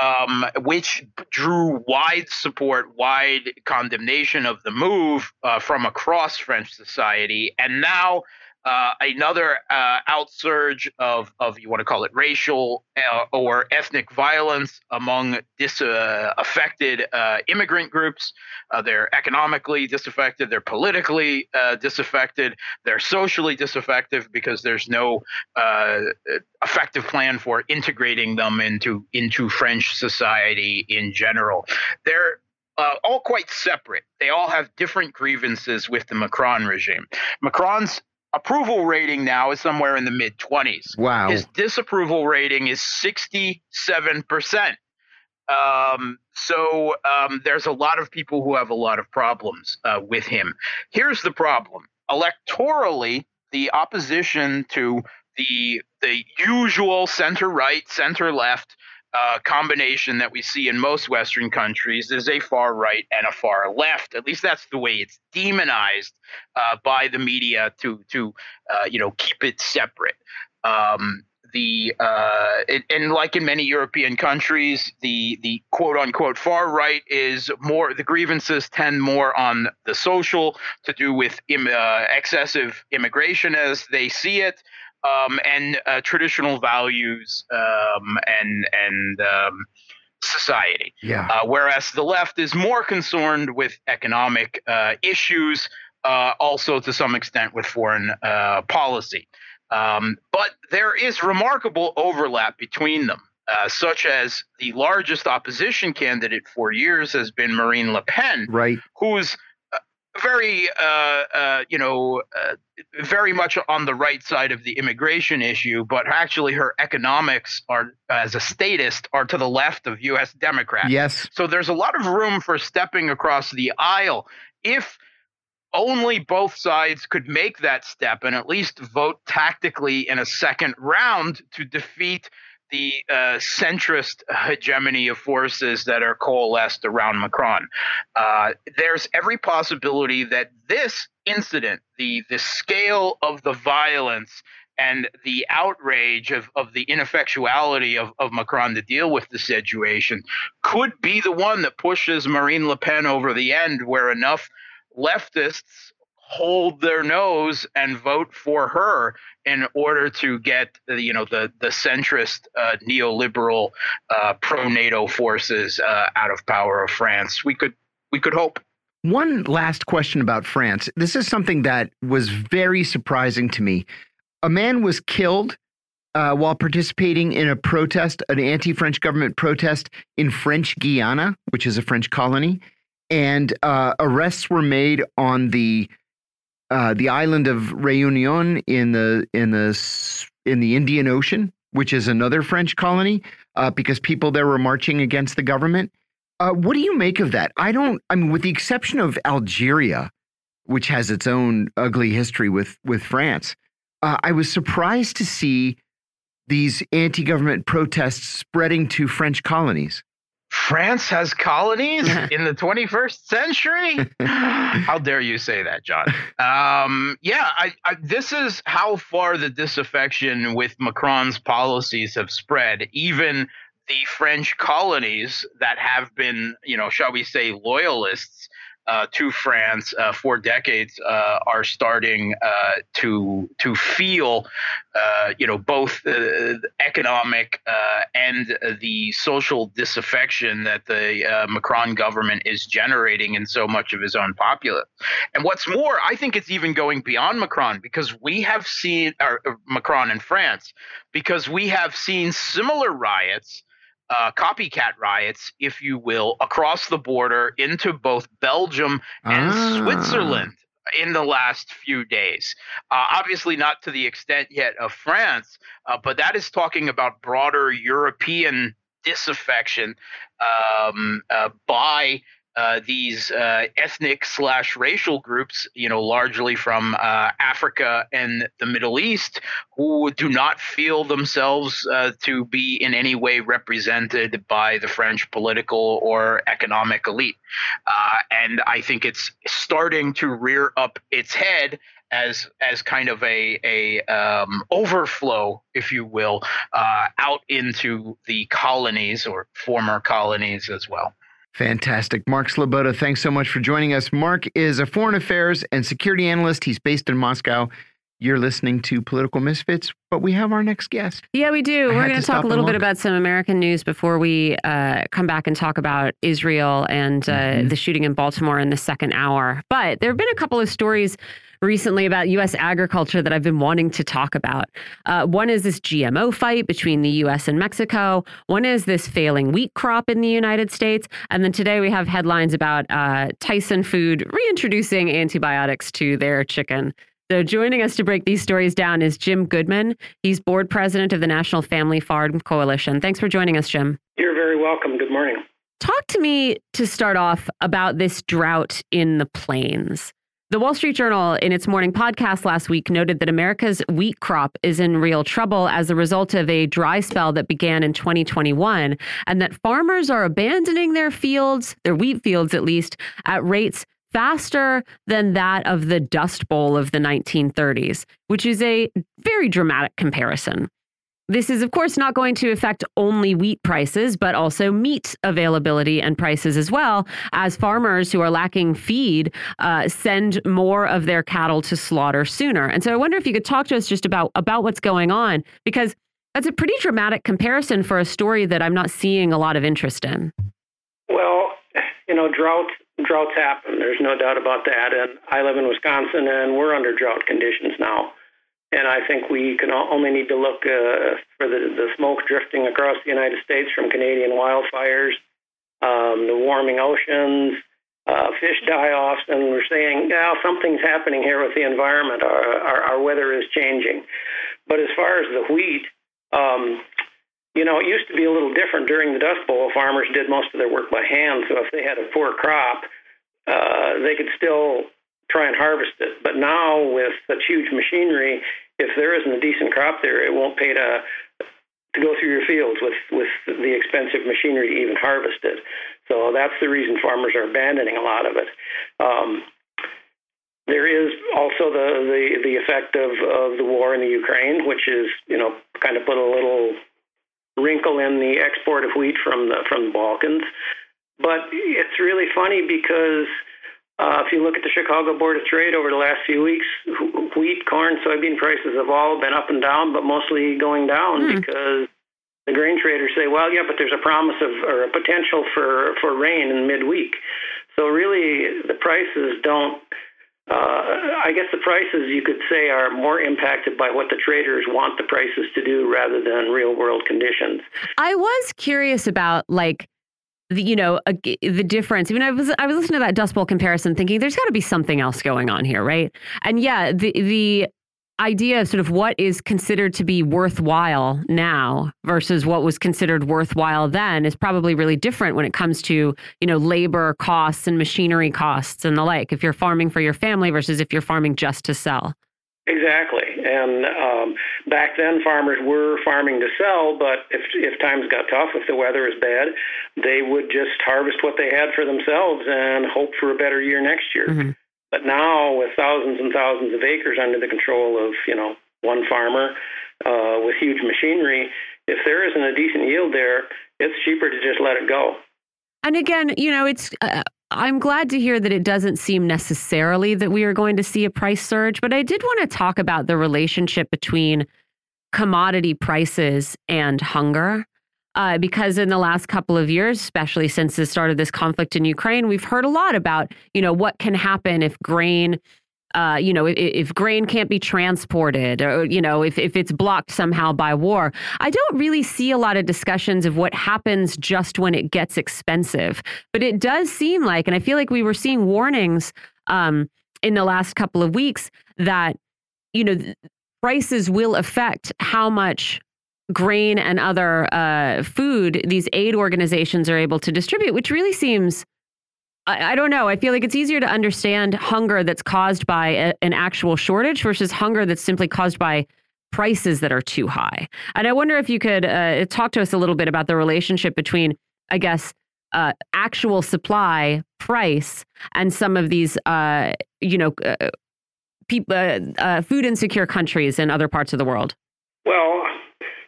Um, which drew wide support, wide condemnation of the move uh, from across French society. And now uh, another uh, outsurge of, of you want to call it racial uh, or ethnic violence among disaffected uh, uh, immigrant groups. Uh, they're economically disaffected, they're politically disaffected, they're socially disaffected because there's no effective plan for integrating them into into French society in general. They're uh, all quite separate. They all have different grievances with the Macron regime. Macron's approval rating now is somewhere in the mid 20s. Wow. His disapproval rating is 67%. Um, so um, there's a lot of people who have a lot of problems uh, with him. Here's the problem electorally, the opposition to the the usual center right, center left uh, combination that we see in most Western countries is a far right and a far left. At least that's the way it's demonized uh, by the media to to uh, you know keep it separate. Um, the uh, it, and like in many European countries, the the quote unquote far right is more the grievances tend more on the social to do with Im, uh, excessive immigration as they see it, um, and uh, traditional values um, and and um, society. Yeah. Uh, whereas the left is more concerned with economic uh, issues, uh, also to some extent with foreign uh, policy. Um, but there is remarkable overlap between them. Uh, such as the largest opposition candidate for years has been Marine Le Pen, right. who's very, uh, uh, you know, uh, very much on the right side of the immigration issue, but actually her economics are, as a statist, are to the left of U.S. Democrats. Yes. So there's a lot of room for stepping across the aisle if only both sides could make that step and at least vote tactically in a second round to defeat the uh, centrist hegemony of forces that are coalesced around Macron. Uh, there's every possibility that this incident, the the scale of the violence and the outrage of, of the ineffectuality of, of Macron to deal with the situation, could be the one that pushes Marine Le Pen over the end, where enough leftists hold their nose and vote for her in order to get you know the the centrist uh, neoliberal uh, pro NATO forces uh, out of power of France. We could we could hope. One last question about France. This is something that was very surprising to me. A man was killed uh, while participating in a protest, an anti-French government protest in French Guiana, which is a French colony, and uh, arrests were made on the uh, the island of Réunion in the in the in the Indian Ocean, which is another French colony, uh, because people there were marching against the government. Uh, what do you make of that? I don't. I mean, with the exception of Algeria, which has its own ugly history with with France, uh, I was surprised to see these anti-government protests spreading to French colonies. France has colonies in the 21st century? how dare you say that, John? Um, yeah, I, I, this is how far the disaffection with Macron's policies have spread. Even the French colonies that have been, you know, shall we say, loyalists uh, to France uh, for decades uh, are starting uh, to to feel, uh, you know, both the economic uh, and the social disaffection that the Macron government is generating in so much of his own populace. And what's more, I think it's even going beyond Macron because we have seen Macron in France because we have seen similar riots uh, copycat riots, if you will, across the border into both Belgium and ah. Switzerland in the last few days. Uh, obviously, not to the extent yet of France, uh, but that is talking about broader European disaffection um, uh, by uh, these uh, ethnic slash racial groups, you know, largely from uh, Africa and the Middle East, who do not feel themselves uh, to be in any way represented by the French political or economic elite. Uh, and I think it's starting to rear up its head as as kind of a a um, overflow, if you will, uh, out into the colonies or former colonies as well. Fantastic. Mark Sleboda, thanks so much for joining us. Mark is a foreign affairs and security analyst. He's based in Moscow. You're listening to Political Misfits, but we have our next guest. Yeah, we do. I We're going to talk a little bit about some American news before we uh, come back and talk about Israel and uh, mm -hmm. the shooting in Baltimore in the second hour. But there have been a couple of stories recently about U.S. agriculture that I've been wanting to talk about. Uh, one is this GMO fight between the U.S. and Mexico. One is this failing wheat crop in the United States. And then today we have headlines about uh, Tyson Food reintroducing antibiotics to their chicken So, joining us to break these stories down is Jim Goodman. He's board president of the National Family Farm Coalition. Thanks for joining us, Jim. You're very welcome. Good morning. Talk to me to start off about this drought in the plains. The Wall Street Journal, in its morning podcast last week, noted that America's wheat crop is in real trouble as a result of a dry spell that began in 2021, and that farmers are abandoning their fields, their wheat fields at least, at rates faster than that of the Dust Bowl of the 1930s, which is a very dramatic comparison. This is, of course, not going to affect only wheat prices, but also meat availability and prices as well, as farmers who are lacking feed uh, send more of their cattle to slaughter sooner. And so I wonder if you could talk to us just about, about what's going on, because that's a pretty dramatic comparison for a story that I'm not seeing a lot of interest in. Well, you know, drought droughts happen. There's no doubt about that. And I live in Wisconsin, and we're under drought conditions now. And I think we can only need to look uh, for the, the smoke drifting across the United States from Canadian wildfires, um, the warming oceans, uh, fish die-offs, and we're saying, yeah, something's happening here with the environment. Our, our, our weather is changing. But as far as the wheat, um, you know, it used to be a little different during the Dust Bowl. Farmers did most of their work by hand, so if they had a poor crop, uh, they could still try and harvest it. But now with such huge machinery, if there isn't a decent crop there, it won't pay to to go through your fields with with the expensive machinery to even harvest it. So that's the reason farmers are abandoning a lot of it. Um, there is also the, the, the effect of, of the war in the Ukraine, which is, you know, kind of put a little wrinkle in the export of wheat from the from the Balkans. But it's really funny because uh, if you look at the Chicago Board of Trade over the last few weeks, wheat, corn, soybean prices have all been up and down, but mostly going down mm. because the grain traders say, well, yeah, but there's a promise of or a potential for, for rain in midweek. So really, the prices don't. Uh, I guess the prices you could say are more impacted by what the traders want the prices to do rather than real world conditions. I was curious about like the, you know the difference. I mean, I was I was listening to that Dust Bowl comparison, thinking there's got to be something else going on here, right? And yeah, the the idea of sort of what is considered to be worthwhile now versus what was considered worthwhile then is probably really different when it comes to you know labor costs and machinery costs and the like. If you're farming for your family versus if you're farming just to sell. Exactly. And um, back then, farmers were farming to sell, but if, if times got tough, if the weather was bad, they would just harvest what they had for themselves and hope for a better year next year. Mm-hmm. But now, with thousands and thousands of acres under the control of you know one farmer uh, with huge machinery, if there isn't a decent yield there, it's cheaper to just let it go. And again, you know, it's uh, I'm glad to hear that it doesn't seem necessarily that we are going to see a price surge, but I did want to talk about the relationship between commodity prices and hunger. Uh, because in the last couple of years, especially since the start of this conflict in Ukraine, we've heard a lot about, you know, what can happen if grain uh, you know, if, if, grain can't be transported or, you know, if, if it's blocked somehow by war. I don't really see a lot of discussions of what happens just when it gets expensive. But it does seem like, and I feel like we were seeing warnings um, in the last couple of weeks that, you know, prices will affect how much grain and other uh, food these aid organizations are able to distribute, which really seems I, I, don't know. I feel like it's easier to understand hunger that's caused by a, an actual shortage versus hunger that's simply caused by prices that are too high. And I wonder if you could uh, talk to us a little bit about the relationship between, I guess, uh, actual supply price and some of these, uh, you know, uh, people, uh, uh, food insecure countries in other parts of the world. Well,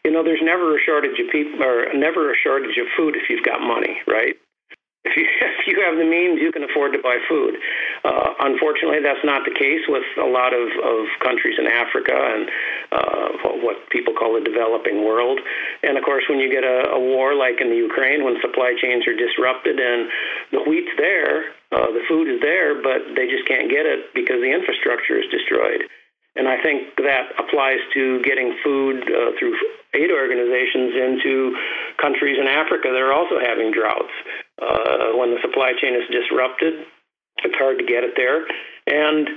you know, there's never a shortage of people, or never a shortage of food if you've got money, right? if you, if you have the means, you can afford to buy food. Uh, unfortunately, that's not the case with a lot of, of countries in Africa and uh, what people call the developing world. And of course, when you get a, a war like in the Ukraine, when supply chains are disrupted and the wheat's there, uh, the food is there, but they just can't get it because the infrastructure is destroyed. And I think that applies to getting food uh, through aid organizations into countries in Africa that are also having droughts. Uh, when the supply chain is disrupted, it's hard to get it there. And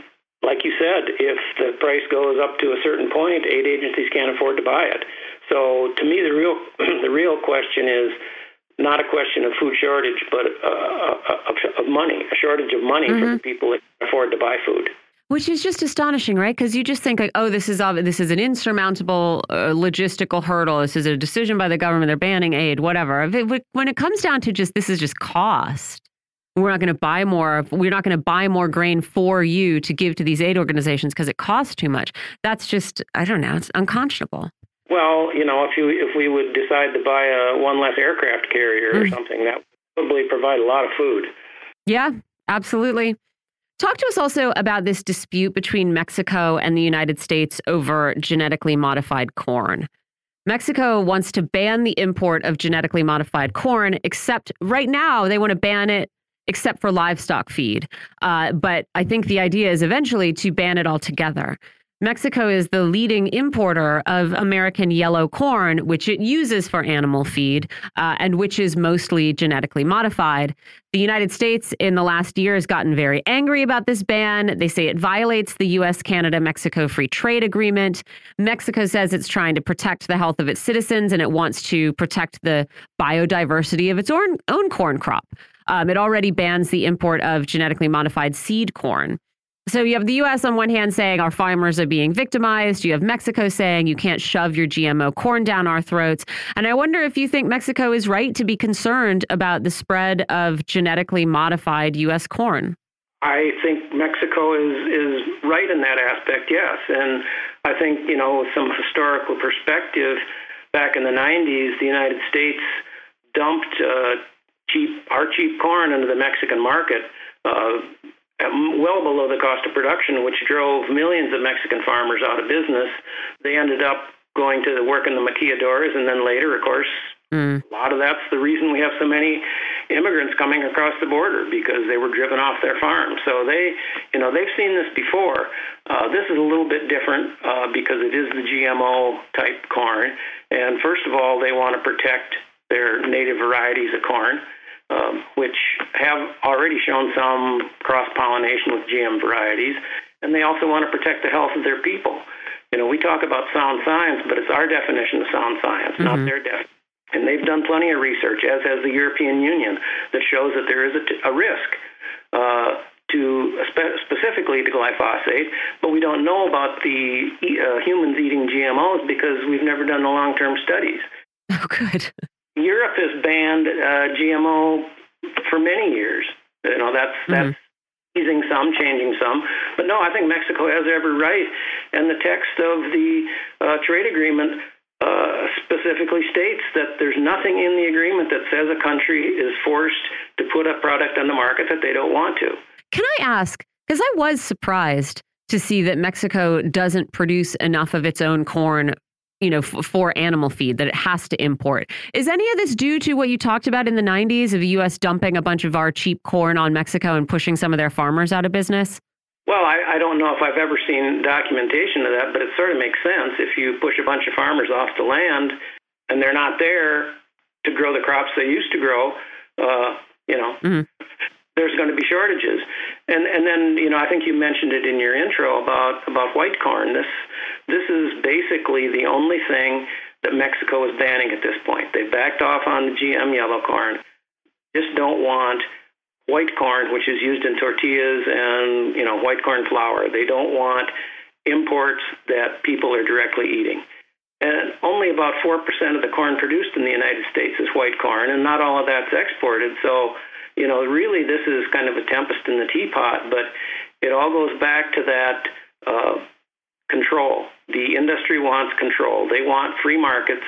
like you said, if the price goes up to a certain point, aid agencies can't afford to buy it. So to me, the real the real question is not a question of food shortage, but uh, of, money, a shortage of money mm -hmm. for the mm-hmm. people that can afford to buy food. Which is just astonishing, right? Because you just think like, oh, this is this is an insurmountable uh, logistical hurdle. This is a decision by the government. They're banning aid, whatever. When it comes down to just this is just cost we're not going to buy more we're not going to buy more grain for you to give to these aid organizations because it costs too much that's just i don't know it's unconscionable well you know if you if we would decide to buy a one less aircraft carrier mm. or something that would probably provide a lot of food yeah absolutely Talk to us also about this dispute between Mexico and the United States over genetically modified corn. Mexico wants to ban the import of genetically modified corn, except right now they want to ban it except for livestock feed. Uh, but I think the idea is eventually to ban it altogether. Mexico is the leading importer of American yellow corn, which it uses for animal feed uh, and which is mostly genetically modified. The United States in the last year has gotten very angry about this ban. They say it violates the US Canada Mexico Free Trade Agreement. Mexico says it's trying to protect the health of its citizens and it wants to protect the biodiversity of its own, own corn crop. Um, it already bans the import of genetically modified seed corn. So you have the US on one hand saying our farmers are being victimized. You have Mexico saying you can't shove your GMO corn down our throats. And I wonder if you think Mexico is right to be concerned about the spread of genetically modified US corn. I think Mexico is is right in that aspect, yes. And I think, you know, with some historical perspective, back in the 90s, the United States dumped uh, cheap our cheap corn into the Mexican market. Uh, well below the cost of production, which drove millions of Mexican farmers out of business. They ended up going to work in the maquiladoras, and then later, of course, mm. a lot of that's the reason we have so many immigrants coming across the border because they were driven off their farms. So they, you know, they've seen this before. Uh, this is a little bit different uh, because it is the GMO type corn, and first of all, they want to protect their native varieties of corn um, which have already shown some cross pollination with GM varieties, and they also want to protect the health of their people. You know, we talk about sound science, but it's our definition of sound science, mm-hmm. not their definition. And they've done plenty of research, as has the European Union, that shows that there is a, t- a risk uh, to spe- specifically to glyphosate, but we don't know about the uh, humans eating GMOs because we've never done the long-term studies. Oh, good. Europe has banned uh, GMO for many years. You know, that's mm-hmm. that's easing some, changing some. But no, I think Mexico has every right. And the text of the uh, trade agreement uh, specifically states that there's nothing in the agreement that says a country is forced to put a product on the market that they don't want to. Can I ask? Because I was surprised to see that Mexico doesn't produce enough of its own corn you know, for animal feed that it has to import. Is any of this due to what you talked about in the 90s of the U.S. dumping a bunch of our cheap corn on Mexico and pushing some of their farmers out of business? Well, I, I don't know if I've ever seen documentation of that, but it sort of makes sense. If you push a bunch of farmers off the land and they're not there to grow the crops they used to grow, uh, you know, mm -hmm there's going to be shortages. And and then you know I think you mentioned it in your intro about about white corn. This this is basically the only thing that Mexico is banning at this point. They backed off on the GM yellow corn. Just don't want white corn, which is used in tortillas and you know white corn flour. They don't want imports that people are directly eating. And only about 4% of the corn produced in the United States is white corn, and not all of that's exported. So you know, really this is kind of a tempest in the teapot, but it all goes back to that uh, control. The industry wants control. They want free markets.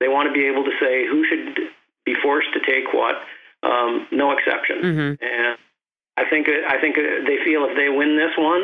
They want to be able to say who should be forced to take what, um, no exception. Mm-hmm. And I think I think they feel if they win this one,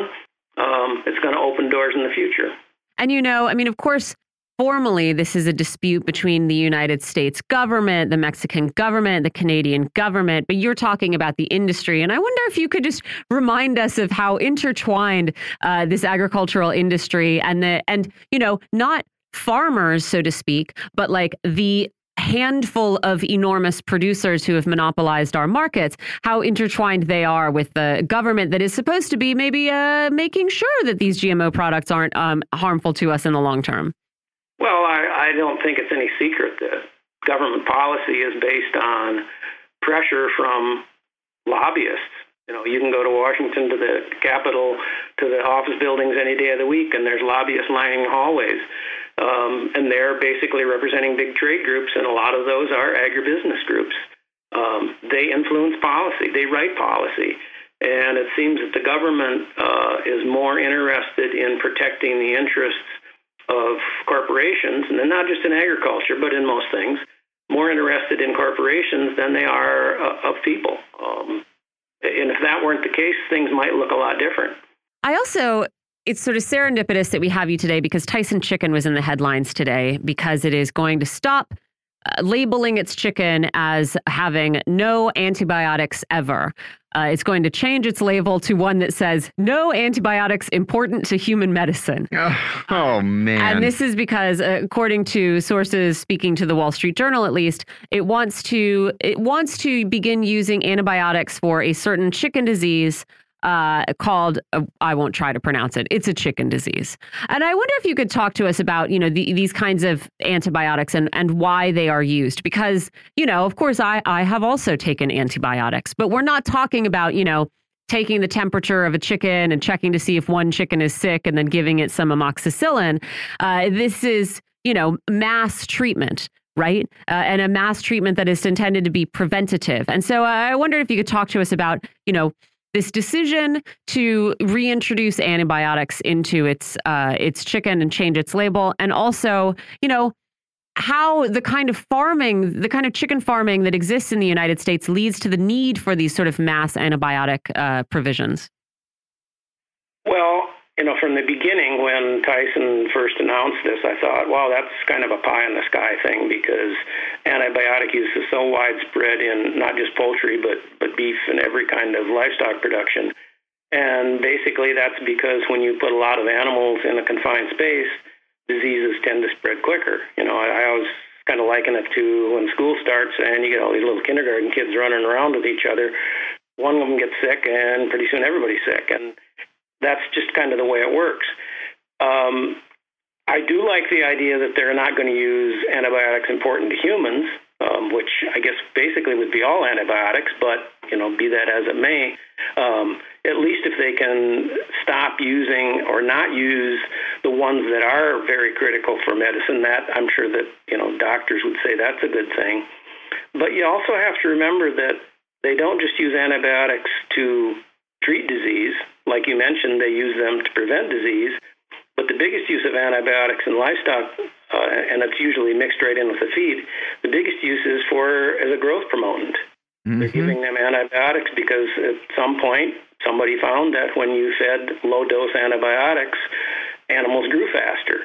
um, it's going to open doors in the future. And you know, I mean, of course, Formally, this is a dispute between the United States government, the Mexican government, the Canadian government, but you're talking about the industry. And I wonder if you could just remind us of how intertwined uh, this agricultural industry and the, and, you know, not farmers, so to speak, but like the handful of enormous producers who have monopolized our markets, how intertwined they are with the government that is supposed to be maybe uh, making sure that these GMO products aren't um, harmful to us in the long term? Well, I, I don't think it's any secret that government policy is based on pressure from lobbyists. You know, you can go to Washington to the Capitol, to the office buildings any day of the week, and there's lobbyists lining hallways. Um, and they're basically representing big trade groups, and a lot of those are agribusiness groups. Um, they influence policy, they write policy. And it seems that the government uh, is more interested in protecting the interests of corporations, and not just in agriculture, but in most things, more interested in corporations than they are uh, of people. Um, and if that weren't the case, things might look a lot different. I also, it's sort of serendipitous that we have you today because Tyson Chicken was in the headlines today because it is going to stop labeling its chicken as having no antibiotics ever. Uh, it's going to change its label to one that says no antibiotics important to human medicine. Oh, oh, man. And this is because uh, according to sources speaking to the Wall Street Journal at least, it wants to it wants to begin using antibiotics for a certain chicken disease uh, called uh, I won't try to pronounce it. It's a chicken disease, and I wonder if you could talk to us about you know the, these kinds of antibiotics and and why they are used because you know of course I I have also taken antibiotics, but we're not talking about you know taking the temperature of a chicken and checking to see if one chicken is sick and then giving it some amoxicillin. Uh, this is you know mass treatment right? Uh, and a mass treatment that is intended to be preventative. And so uh, I wondered if you could talk to us about, you know, this decision to reintroduce antibiotics into its uh, its chicken and change its label, and also, you know, how the kind of farming, the kind of chicken farming that exists in the United States leads to the need for these sort of mass antibiotic uh, provisions. Well, you know, from the beginning when Tyson first announced this, I thought, wow, that's kind of a pie in the sky thing because antibiotic use is so widespread in not just poultry, but, but beef and every kind of livestock production. And basically, that's because when you put a lot of animals in a confined space, diseases tend to spread quicker. You know, I, I always kind of liken it to when school starts and you get all these little kindergarten kids running around with each other. One of them gets sick, and pretty soon everybody's sick. And that's just kind of the way it works. Um, I do like the idea that they're not going to use antibiotics important to humans, um, which I guess basically would be all antibiotics, but you know, be that as it may, um, at least if they can stop using or not use the ones that are very critical for medicine, that I'm sure that you know doctors would say that's a good thing. But you also have to remember that they don't just use antibiotics to treat disease. Like you mentioned, they use them to prevent disease. But the biggest use of antibiotics in livestock, uh, and it's usually mixed right in with the feed, the biggest use is for as a growth promotant. Mm-hmm. They're giving them antibiotics because at some point somebody found that when you fed low dose antibiotics, animals grew faster.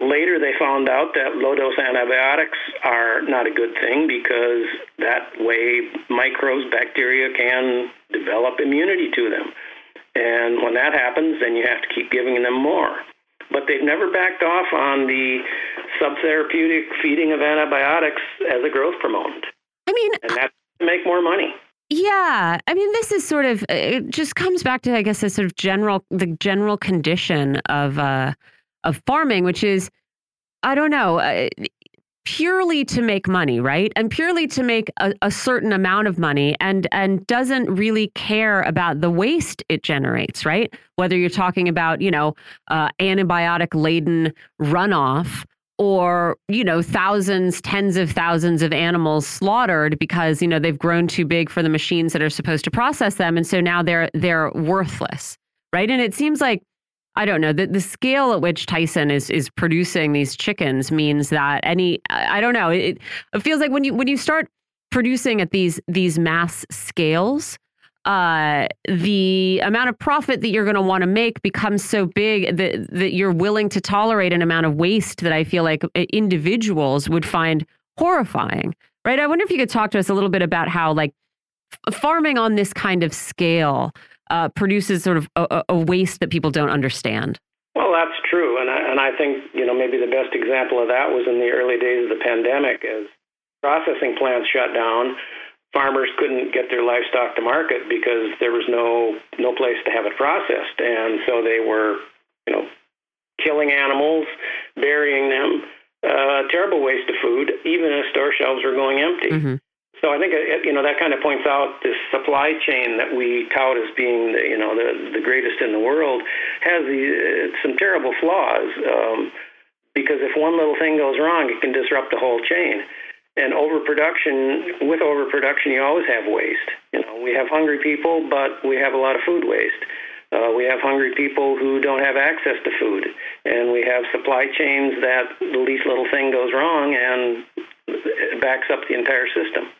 Later, they found out that low dose antibiotics are not a good thing because that way microbes, bacteria can develop immunity to them. And when that happens, then you have to keep giving them more. But they've never backed off on the subtherapeutic feeding of antibiotics as a growth promotant. I mean, and that's to make more money. Yeah, I mean, this is sort of it just comes back to I guess a sort of general the general condition of uh, of farming, which is I don't know. Uh, purely to make money, right? And purely to make a, a, certain amount of money and and doesn't really care about the waste it generates, right? Whether you're talking about, you know, uh, antibiotic laden runoff or, you know, thousands, tens of thousands of animals slaughtered because, you know, they've grown too big for the machines that are supposed to process them and so now they're they're worthless, right? And it seems like I don't know. The, the scale at which Tyson is is producing these chickens means that any I don't know. It, it feels like when you when you start producing at these these mass scales, uh, the amount of profit that you're going to want to make becomes so big that that you're willing to tolerate an amount of waste that I feel like uh, individuals would find horrifying. Right? I wonder if you could talk to us a little bit about how like farming on this kind of scale uh, produces sort of a, a, waste that people don't understand. Well, that's true, and I, and I think you know maybe the best example of that was in the early days of the pandemic, as processing plants shut down. Farmers couldn't get their livestock to market because there was no no place to have it processed, and so they were, you know, killing animals, burying them. Uh, terrible waste of food, even as store shelves were going empty. Mm-hmm. So I think you know that kind of points out this supply chain that we tout as being the, you know the the greatest in the world has uh, some terrible flaws. Um, because if one little thing goes wrong, it can disrupt the whole chain. And overproduction, with overproduction, you always have waste. You know, we have hungry people, but we have a lot of food waste. Uh, we have hungry people who don't have access to food, and we have supply chains that the least little thing goes wrong and backs up the entire system.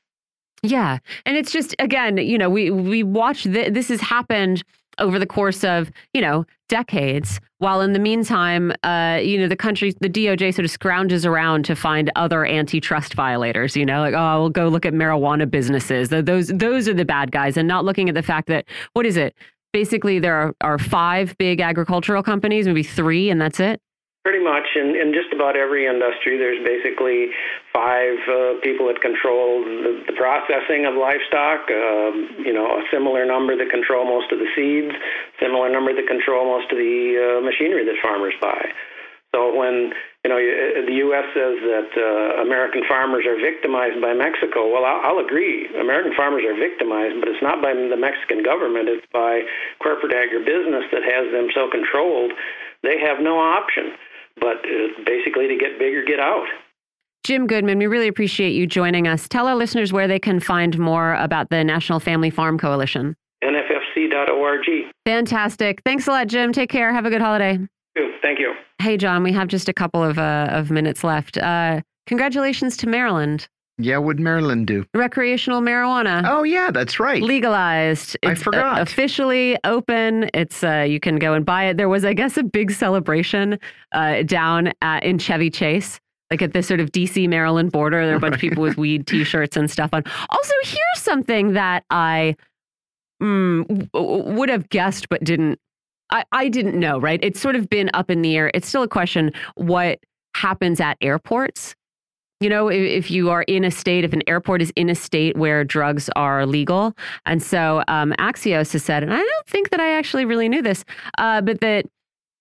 Yeah, and it's just again, you know, we we watch th this has happened over the course of you know decades while in the meantime uh, you know the country the doj sort of scrounges around to find other antitrust violators you know like oh we'll go look at marijuana businesses. Those those are the bad guys and not looking at the fact that what is it? Basically there are, are five big agricultural companies maybe three and that's it? Pretty much, in, in just about every industry, there's basically five uh, people that control the, the processing of livestock. Um, you know, a similar number that control most of the seeds, similar number that control most of the uh, machinery that farmers buy. So when you know the U.S. says that uh, American farmers are victimized by Mexico, well, I'll, I'll agree. American farmers are victimized, but it's not by the Mexican government; it's by corporate agribusiness that has them so controlled. They have no option but uh, basically to get bigger, get out. Jim Goodman, we really appreciate you joining us. Tell our listeners where they can find more about the National Family Farm Coalition. NFFC.org. Fantastic. Thanks a lot, Jim. Take care. Have a good holiday. Thank you. Hey, John, we have just a couple of, uh, of minutes left. Uh, congratulations to Maryland. Yeah, what would Maryland do? Recreational marijuana. Oh yeah, that's right. Legalized. It's I forgot. officially open. It's uh, you can go and buy it. There was, I guess, a big celebration uh, down at, in Chevy Chase. Like at this sort of DC Maryland border, there are a bunch of people with weed T-shirts and stuff on. Also, here's something that I mm, would have guessed but didn't. I, I didn't know. Right? It's sort of been up in the air. It's still a question what happens at airports you know, if, if, you are in a state, if an airport is in a state where drugs are legal. And so um, Axios has said, and I don't think that I actually really knew this, uh, but that,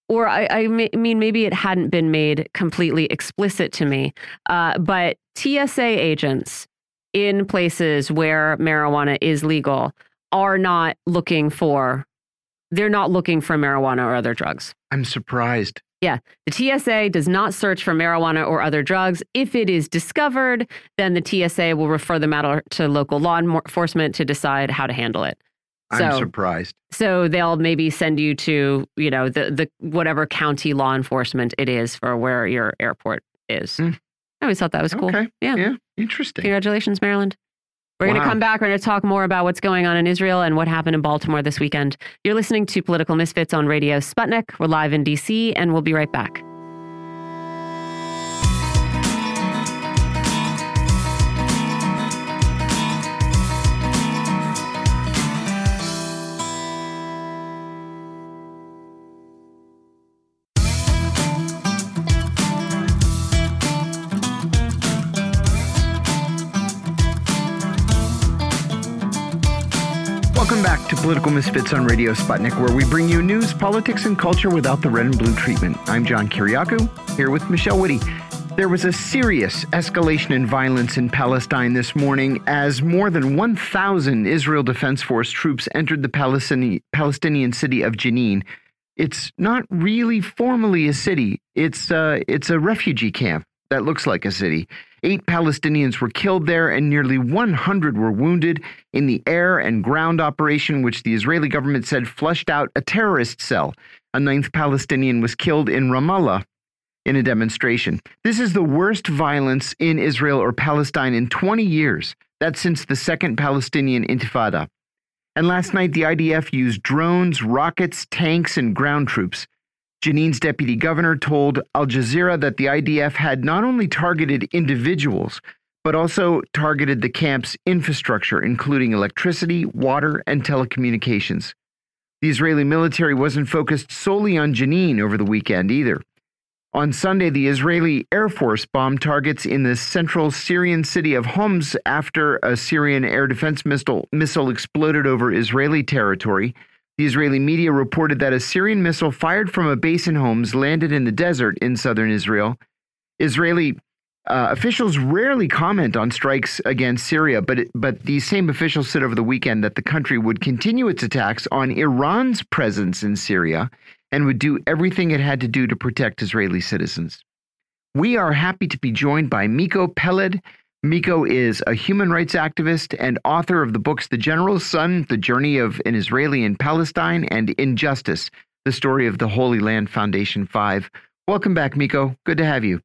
or I, I, mean, maybe it hadn't been made completely explicit to me, uh, but TSA agents in places where marijuana is legal are not looking for, they're not looking for marijuana or other drugs. I'm surprised. Yeah, the TSA does not search for marijuana or other drugs. If it is discovered, then the TSA will refer the matter to local law enforcement to decide how to handle it. So, I'm surprised. So they'll maybe send you to, you know, the the whatever county law enforcement it is for where your airport is. Mm. I always thought that was cool. Okay. Yeah. Yeah. Interesting. Congratulations, Maryland. We're wow. going to come back. We're going to talk more about what's going on in Israel and what happened in Baltimore this weekend. You're listening to Political Misfits on Radio Sputnik. We're live in DC, and we'll be right back. To Political Misfits on Radio Sputnik, where we bring you news, politics, and culture without the red and blue treatment. I'm John Kiriakou, here with Michelle Witte. There was a serious escalation in violence in Palestine this morning as more than 1,000 Israel Defense Force troops entered the Palestinian, Palestinian city of Jenin. It's not really formally a city, it's, uh, it's a refugee camp that looks like a city. Eight Palestinians were killed there and nearly 100 were wounded in the air and ground operation, which the Israeli government said flushed out a terrorist cell. A ninth Palestinian was killed in Ramallah in a demonstration. This is the worst violence in Israel or Palestine in 20 years. That's since the Second Palestinian Intifada. And last night, the IDF used drones, rockets, tanks, and ground troops Jenin's deputy governor told Al Jazeera that the IDF had not only targeted individuals, but also targeted the camp's infrastructure, including electricity, water, and telecommunications. The Israeli military wasn't focused solely on Jenin over the weekend either. On Sunday, the Israeli Air Force bombed targets in the central Syrian city of Homs after a Syrian air defense missile, missile exploded over Israeli territory. The Israeli media reported that a Syrian missile fired from a base in Homs landed in the desert in southern Israel. Israeli uh, officials rarely comment on strikes against Syria, but it, but these same officials said over the weekend that the country would continue its attacks on Iran's presence in Syria and would do everything it had to do to protect Israeli citizens. We are happy to be joined by Miko Peled. Miko is a human rights activist and author of the books The General's Son, The Journey of an Israeli in Palestine, and Injustice, the story of the Holy Land Foundation 5. Welcome back, Miko. Good to have you.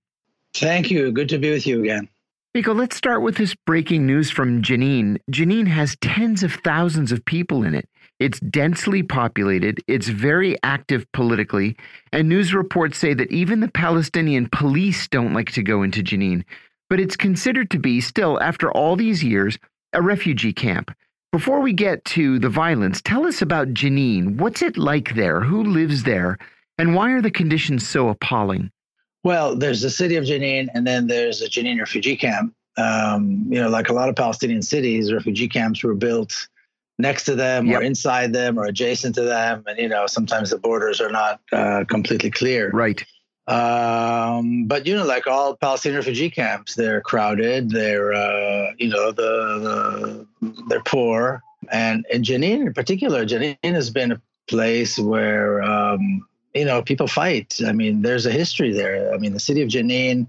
Thank you. Good to be with you again. Miko, let's start with this breaking news from Jenin. Jenin has tens of thousands of people in it. It's densely populated, it's very active politically, and news reports say that even the Palestinian police don't like to go into Jenin. But it's considered to be, still, after all these years, a refugee camp. Before we get to the violence, tell us about Jenin. What's it like there? Who lives there? And why are the conditions so appalling? Well, there's the city of Jenin, and then there's a Jenin refugee camp. Um, you know, like a lot of Palestinian cities, refugee camps were built next to them yep. or inside them or adjacent to them, and you know, sometimes the borders are not uh, completely clear. Right. Um, but you know, like all Palestinian refugee camps, they're crowded. They're uh, you know the, the they're poor, and in Jenin in particular, Jenin has been a place where um, you know, people fight. I mean, there's a history there. I mean, the city of Jenin,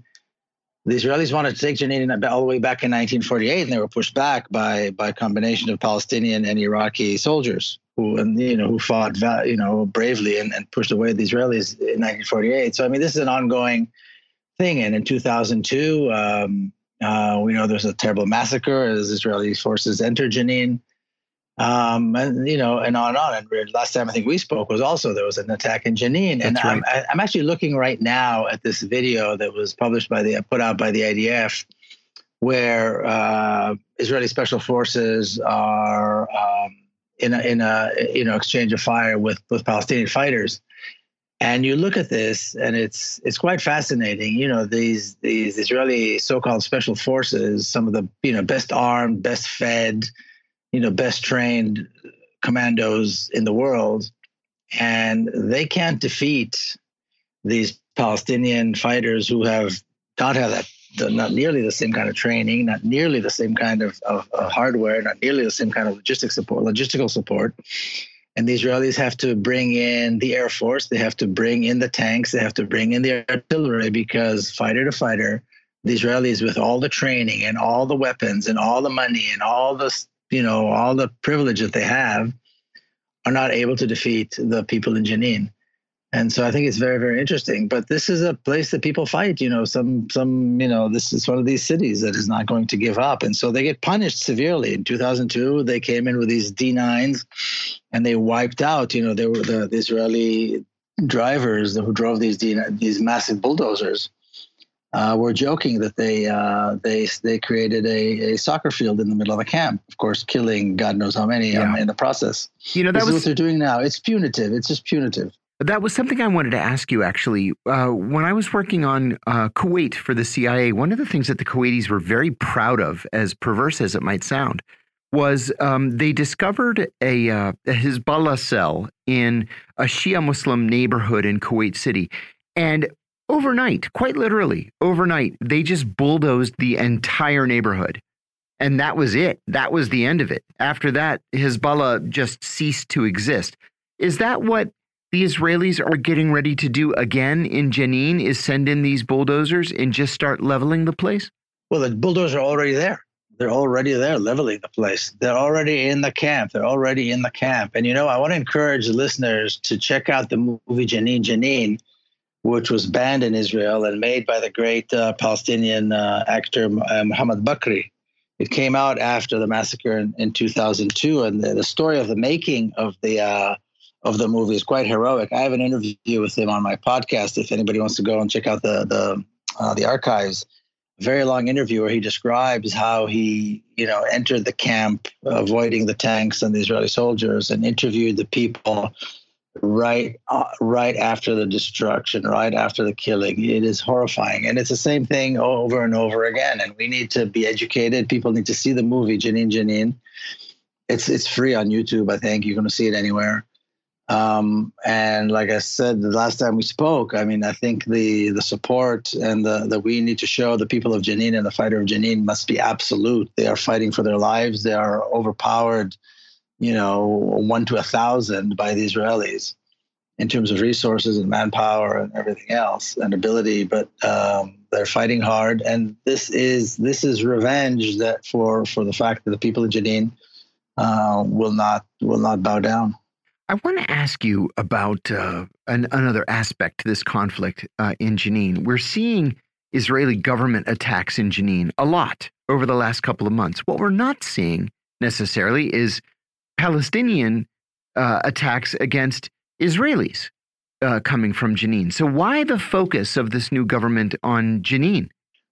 the Israelis wanted to take Jenin all the way back in 1948, and they were pushed back by by a combination of Palestinian and Iraqi soldiers who, and you know, who fought, you know, bravely and, and pushed away the Israelis in 1948. So, I mean, this is an ongoing thing. And in 2002, um, uh, we know there's a terrible massacre as Israeli forces entered Jenin um, and you know, and on and on. And last time I think we spoke was also there was an attack in Jenin, and right. I'm, I'm actually looking right now at this video that was published by the put out by the IDF, where uh, Israeli special forces are um, in a in a you know exchange of fire with with Palestinian fighters. And you look at this, and it's it's quite fascinating. You know, these these Israeli so-called special forces, some of the you know best armed, best fed, you know best trained commandos in the world and they can't defeat these palestinian fighters who have not have that not nearly the same kind of training not nearly the same kind of, of, of hardware not nearly the same kind of logistic support logistical support and the Israelis have to bring in the Air Force, they have to bring in the tanks, they have to bring in the artillery because fighter to fighter, the Israelis, with all the training and all the weapons and all the money and all the you know, all the privilege that they have, are not able to defeat the people in Jenin. And so I think it's very, very interesting. But this is a place that people fight. You know, some, some, you know, this is one of these cities that is not going to give up, and so they get punished severely. In 2002, they came in with these D9s, and they wiped out. You know, they were the, the Israeli drivers who drove these D, these massive bulldozers uh, were joking that they uh, they they created a, a soccer field in the middle of a camp. Of course, killing God knows how many yeah. um, in the process. You know that this was what they're doing now. It's punitive. It's just punitive. That was something I wanted to ask you actually. Uh, when I was working on uh, Kuwait for the CIA, one of the things that the Kuwaitis were very proud of, as perverse as it might sound, was um, they discovered a, uh, a Hezbollah cell in a Shia Muslim neighborhood in Kuwait City. And overnight, quite literally, overnight, they just bulldozed the entire neighborhood. And that was it. That was the end of it. After that, Hezbollah just ceased to exist. Is that what the Israelis are getting ready to do again in Jenin? Is send in these bulldozers and just start leveling the place? Well, the bulldozers are already there. They're already there leveling the place. They're already in the camp. They're already in the camp. And you know, I want to encourage listeners to check out the movie Jenin Jenin which was banned in Israel and made by the great uh, Palestinian uh, actor uh, Muhammad Bakri. It came out after the massacre in, in 2002, and the, the, story of the making of the uh, of the movie is quite heroic. I have an interview with him on my podcast. If anybody wants to go and check out the the uh, the archives, very long interview where he describes how he you know entered the camp, avoiding the tanks and the Israeli soldiers, and interviewed the people right uh, right after the destruction right after the killing. It is horrifying. And it's the same thing over and over again. And we need to be educated. People need to see the movie Jenin Jenin. It's it's free on YouTube I think. You're going to see it anywhere um, and like I said the last time we spoke I mean I think the the support and the that we need to show the people of Jenin and the fighter of Jenin must be absolute they are fighting for their lives they are overpowered you know, one to a thousand by the Israelis in terms of resources and manpower and everything else and ability. But um, they're fighting hard, and this is this is revenge that for for the fact that the people of Jenin uh, will not will not bow down. I want to ask you about uh, an, another aspect to this conflict uh, in Jenin. We're seeing Israeli government attacks in Jenin a lot over the last couple of months. What we're not seeing necessarily is Palestinian uh, attacks against Israelis uh, coming from Jenin. So why the focus of this new government on Jenin?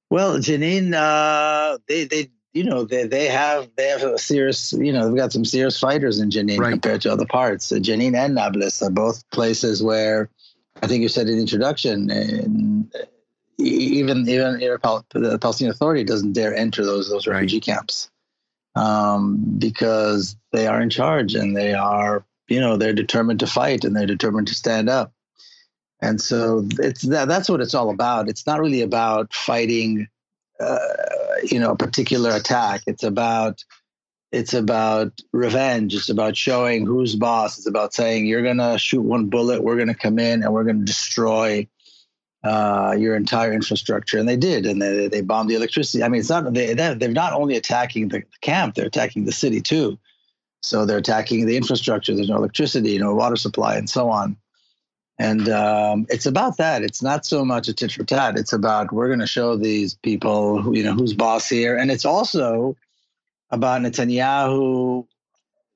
Well, Jenin, uh, they they you know they they have they have a serious you know they've got some serious fighters in Jenin right. compared to other parts. Uh, Jenin and Nablus are both places where I think you said in the introduction. And, even even the Palestinian Authority doesn't dare enter those those refugee right. camps um, because they are in charge and they are, you know, they're determined to fight and they're determined to stand up. And so it's that, that's what it's all about. It's not really about fighting, uh, you know, a particular attack. It's about it's about revenge. It's about showing who's boss. It's about saying you're gonna shoot one bullet, we're gonna come in and we're gonna destroy uh, your entire infrastructure, and they did, and they they bombed the electricity. I mean, it's not they they're not only attacking the camp, they're attacking the city too. So they're attacking the infrastructure. There's no electricity, no water supply, and so on. And um, it's about that. It's not so much a tit for tat. It's about we're going to show these people, who, you know, who's boss here, and it's also about Netanyahu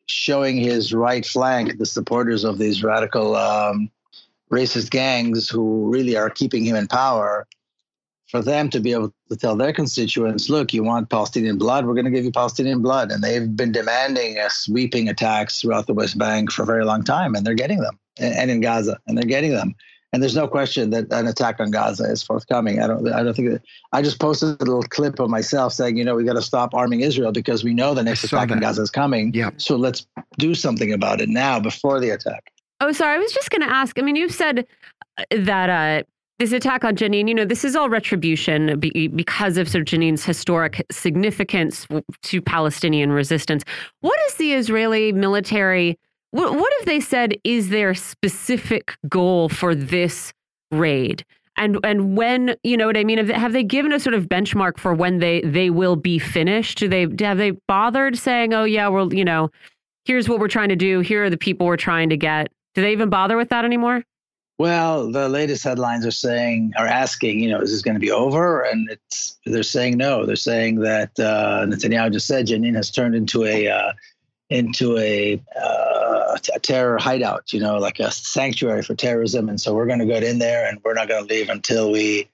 showing his right flank, the supporters of these radical um, racist gangs who really are keeping him in power, for them to be able to tell their constituents, look, you want Palestinian blood? We're going to give you Palestinian blood. And they've been demanding a sweeping attacks throughout the West Bank for a very long time, and they're getting them, and in Gaza, and they're getting them. And there's no question that an attack on Gaza is forthcoming. I don't. I don't think. That, I just posted a little clip of myself saying, you know, we got to stop arming Israel because we know the next attack that. on Gaza is coming. Yeah. So let's do something about it now before the attack. Oh, sorry. I was just going to ask. I mean, you've said uh, that uh, this attack on Jenin, you know, this is all retribution because of sort of Jenin's historic significance to Palestinian resistance. What is the Israeli military? What, what have they said is their specific goal for this raid? And and when you know what I mean? Have they, have they given a sort of benchmark for when they they will be finished? Do they have they bothered saying, oh yeah, well you know, here's what we're trying to do. Here are the people we're trying to get. Do they even bother with that anymore? Well, the latest headlines are saying, are asking, you know, is this going to be over? And it's they're saying no. They're saying that uh, Netanyahu just said Jenin has turned into a uh, into a, uh, a terror hideout, you know, like a sanctuary for terrorism. And so we're going to go in there, and we're not going to leave until we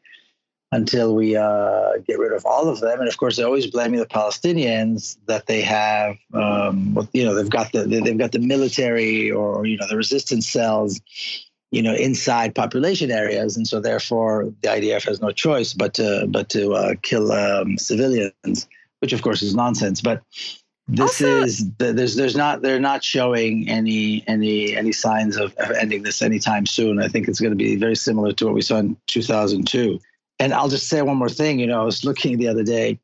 until we uh, get rid of all of them. And of course, they're always blaming the Palestinians that they have, um, you know, they've got the they've got the military or you know the resistance cells you know, inside population areas, and so therefore the IDF has no choice but to but to uh, kill um, civilians, which of course is nonsense. But this also, is there's there's not they're not showing any any any signs of, of ending this anytime soon. I think it's going to be very similar to what we saw in 2002. And I'll just say one more thing. You know, I was looking the other day.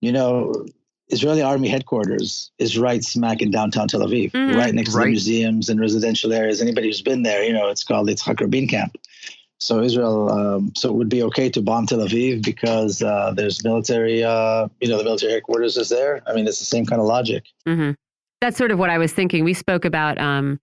You know, Israeli Army headquarters is right smack in downtown Tel Aviv, mm-hmm. right next to the museums and residential areas. Anybody who's been there, you know, it's called the Yitzhak Rabin camp. So Israel, um, so it would be okay to bomb Tel Aviv because uh, there's military, uh, you know, the military headquarters is there. I mean, it's the same kind of logic. Mm-hmm. That's sort of what I was thinking. We spoke about um,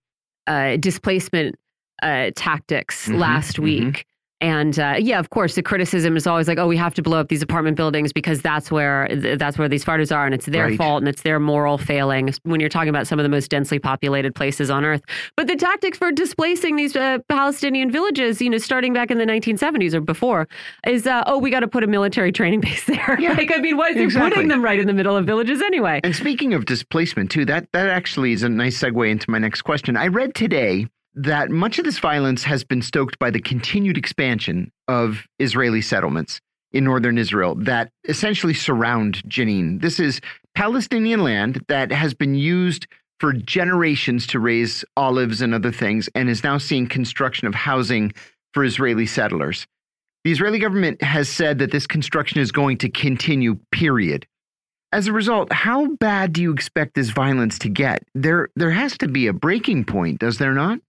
uh, displacement uh, tactics mm-hmm. last mm-hmm. week. And uh, yeah, of course, the criticism is always like, "Oh, we have to blow up these apartment buildings because that's where that's where these fighters are, and it's their right. fault, and it's their moral failing." When you're talking about some of the most densely populated places on Earth, but the tactics for displacing these uh, Palestinian villages, you know, starting back in the 1970s or before, is uh, oh, we got to put a military training base there. Yeah, like, I mean, why is exactly. putting them right in the middle of villages anyway? And speaking of displacement, too, that that actually is a nice segue into my next question. I read today that much of this violence has been stoked by the continued expansion of Israeli settlements in northern Israel that essentially surround Jenin. This is Palestinian land that has been used for generations to raise olives and other things and is now seeing construction of housing for Israeli settlers. The Israeli government has said that this construction is going to continue, period. As a result, how bad do you expect this violence to get? There, there has to be a breaking point, does there not?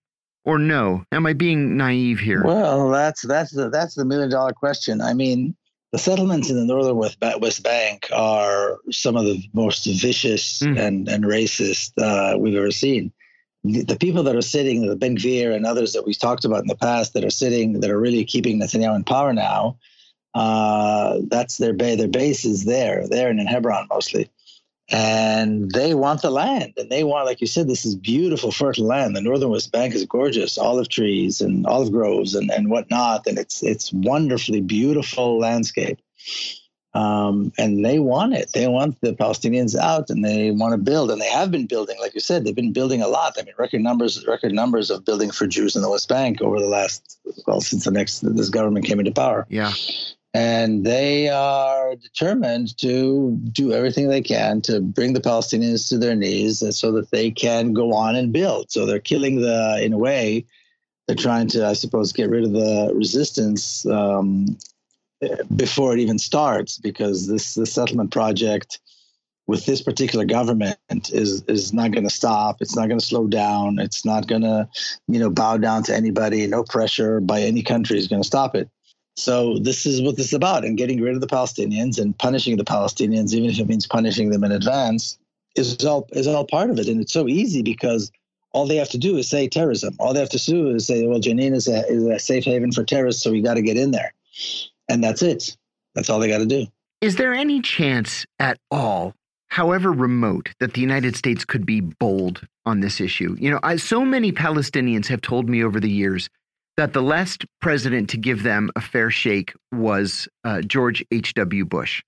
Or no? Am I being naive here? Well, that's that's the that's the million dollar question. I mean, the settlements in the northern West Bank are some of the most vicious mm. and, and racist uh, we've ever seen. The, the, people that are sitting, the Ben Gvir and others that we've talked about in the past, that are sitting, that are really keeping Netanyahu in power now, uh, that's their base. Their base is there, there and in Hebron mostly and they want the land and they want like you said this is beautiful fertile land. The northern west bank is gorgeous olive trees and olive groves and, and whatnot and it's it's wonderfully beautiful landscape. Um, and they want it. They want the palestinians out and they want to build and they have been building like you said they've been building a lot. I mean record numbers record numbers of building for jews in the west bank over the last well since the next this government came into power. Yeah and they are determined to do everything they can to bring the Palestinians to their knees so that they can go on and build. So they're killing the, in a way, they're trying to, I suppose, get rid of the resistance um, before it even starts, because this, this settlement project with this particular government is is not going to stop. It's not going to slow down. It's not going to, you know, bow down to anybody. No pressure by any country is going to stop it. So this is what this is about, and getting rid of the Palestinians and punishing the Palestinians, even if it means punishing them in advance, is all is all part of it. And it's so easy because all they have to do is say terrorism. All they have to do is say, well, Jenin is a, is a safe haven for terrorists, so we got to get in there, and that's it. That's all they got to do. Is there any chance at all, however remote, that the United States could be bold on this issue? You know, I, so many Palestinians have told me over the years that the last president to give them a fair shake was uh, George H.W. Bush.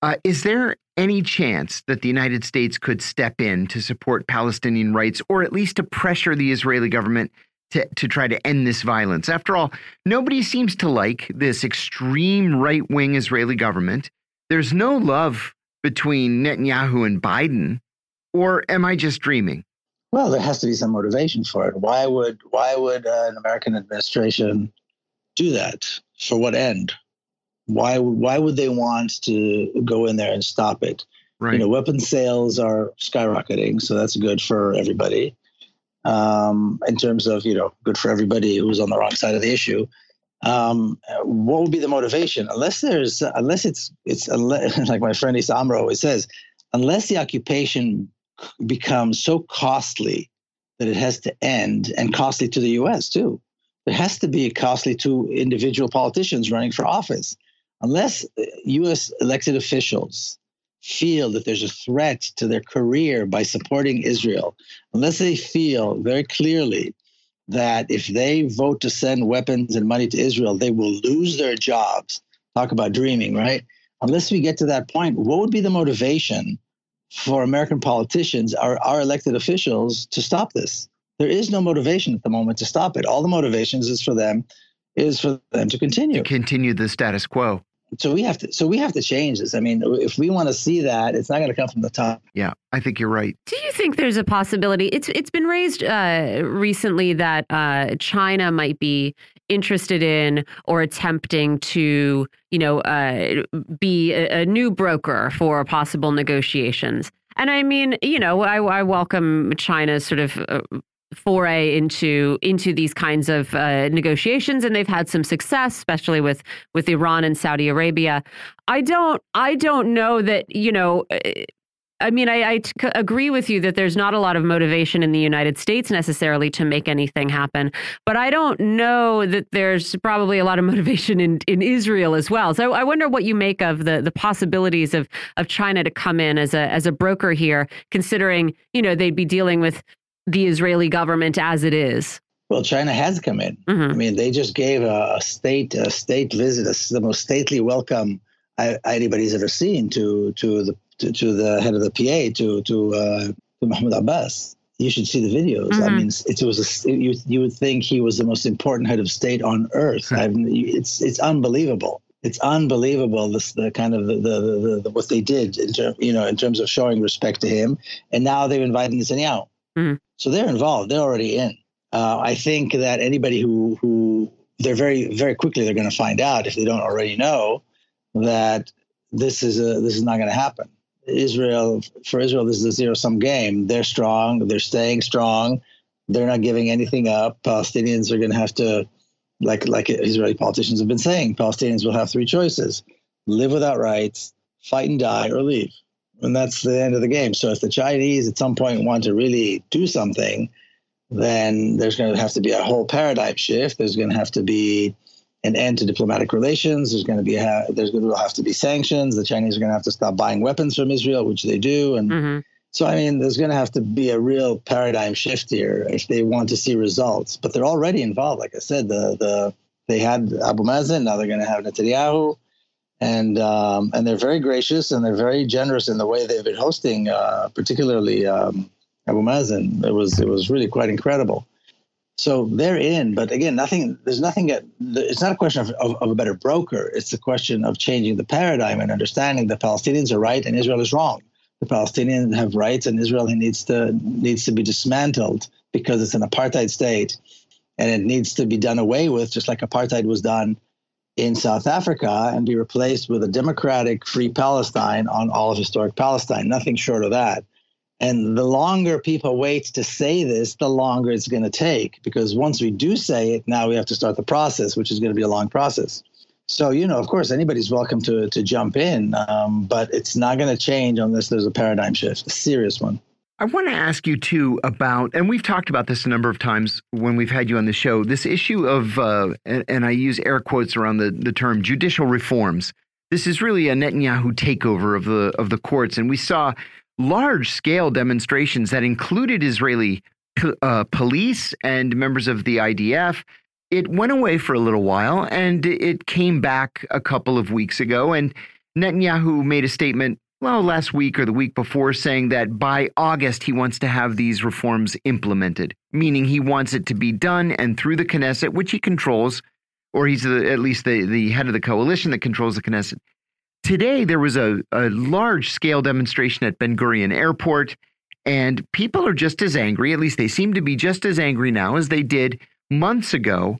Uh, is there any chance that the United States could step in to support Palestinian rights or at least to pressure the Israeli government to, to try to end this violence? After all, nobody seems to like this extreme right wing Israeli government. There's no love between Netanyahu and Biden. Or am I just dreaming? Well, there has to be some motivation for it. Why would why would uh, an American administration do that? For what end? Why why would they want to go in there and stop it? Right. You know, weapon sales are skyrocketing, so that's good for everybody. Um, in terms of you know, good for everybody who's on the wrong side of the issue. Um, what would be the motivation? Unless there's, unless it's, it's unless, like my friend Issa Amro always says, unless the occupation becomes so costly that it has to end and costly to the US too. It has to be costly to individual politicians running for office. Unless uh, US elected officials feel that there's a threat to their career by supporting Israel, unless they feel very clearly that if they vote to send weapons and money to Israel, they will lose their jobs. Talk about dreaming, right? Unless we get to that point, what would be the motivation for American politicians, our, our elected officials, to stop this. There is no motivation at the moment to stop it. All the motivations is for them is for them to continue. To continue the status quo. So we have to so we have to change this. I mean, if we want to see that, it's not going to come from the top. Yeah, I think you're right. Do you think there's a possibility? It's it's been raised uh, recently that uh, China might be interested in or attempting to, you know, uh, be a, a, new broker for possible negotiations. And I mean, you know, I, I welcome China's sort of uh, foray into into these kinds of uh, negotiations, and they've had some success, especially with with Iran and Saudi Arabia. I don't I don't know that you know uh, I mean, I, agree with you that there's not a lot of motivation in the United States necessarily to make anything happen, but I don't know that there's probably a lot of motivation in, in Israel as well. So I wonder what you make of the the possibilities of of China to come in as a as a broker here, considering you know they'd be dealing with the Israeli government as it is. Well, China has come in. Mm -hmm. I mean, they just gave a, a state a state visit, a, the most stately welcome I, anybody's ever seen to to the to, to the head of the PA to to uh, to Mahmoud Abbas. you should see the videos. Mm-hmm. I mean, it was a, you you would think he was the most important head of state on earth. I mean, it's it's unbelievable. It's unbelievable this the kind of the, the, the, the what they did in term, you know in terms of showing respect to him. And now they've invited Netanyahu, mm-hmm. so they're involved. They're already in. Uh, I think that anybody who who they're very very quickly they're going to find out if they don't already know that this is a this is not going to happen. Israel for Israel this is a zero sum game. They're strong. They're staying strong. They're not giving anything up. Palestinians are going to have to, like like Israeli politicians have been saying, Palestinians will have three choices: live without rights, fight and die, or leave. And that's the end of the game. So if the Chinese at some point want to really do something, then there's going to have to be a whole paradigm shift. There's going to have to be an end to diplomatic relations. There's going to be a, there's going to have to be sanctions. The Chinese are going to have to stop buying weapons from Israel, which they do, and mm-hmm. so I mean, there's going to have to be a real paradigm shift here if they want to see results. But they're already involved. Like I said, the the they had Abu Mazen. Now they're going to have Netanyahu, and um, and they're very gracious and they're very generous in the way they've been hosting, uh, particularly um, Abu Mazen. It was it was really quite incredible. So they're in, but again, nothing. There's nothing. It's not a question of, of, of, a better broker. It's a question of changing the paradigm and understanding the Palestinians are right and Israel is wrong. The Palestinians have rights and Israel needs to needs to be dismantled because it's an apartheid state, and it needs to be done away with, just like apartheid was done in South Africa, and be replaced with a democratic, free Palestine on all of historic Palestine. Nothing short of that. And the longer people wait to say this, the longer it's going to take. Because once we do say it, now we have to start the process, which is going to be a long process. So, you know, of course, anybody's welcome to, to jump in, um, but it's not going to change unless there's a paradigm shift, a serious one. I want to ask you too about, and we've talked about this a number of times when we've had you on the show, this issue of, uh, and, and, I use air quotes around the, the term judicial reforms. This is really a Netanyahu takeover of the of the courts, and we saw large scale demonstrations that included Israeli uh, police and members of the IDF. It went away for a little while and it came back a couple of weeks ago. And Netanyahu made a statement, well, last week or the week before, saying that by August he wants to have these reforms implemented, meaning he wants it to be done and through the Knesset, which he controls, or he's the, at least the, the head of the coalition that controls the Knesset. Today, there was a, a large scale demonstration at Ben Gurion Airport, and people are just as angry, at least they seem to be just as angry now as they did months ago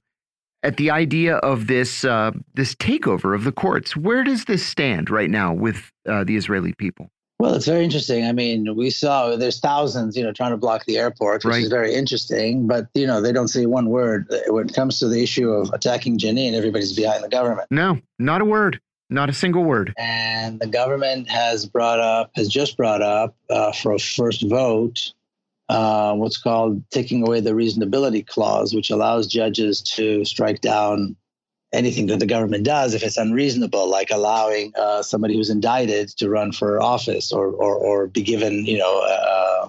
at the idea of this uh, this takeover of the courts. Where does this stand right now with uh, the Israeli people? Well, it's very interesting. I mean, we saw there's thousands, you know, trying to block the airport, which right. is very interesting. But you know, they don't say one word when it comes to the issue of attacking Jenin. Everybody's behind the government. No, not a word. Not a single word. And the government has brought up, has just brought up uh, for a first vote, uh, what's called taking away the reasonability clause, which allows judges to strike down anything that the government does if it's unreasonable, like allowing uh, somebody who's indicted to run for office or or, or be given, you know, uh,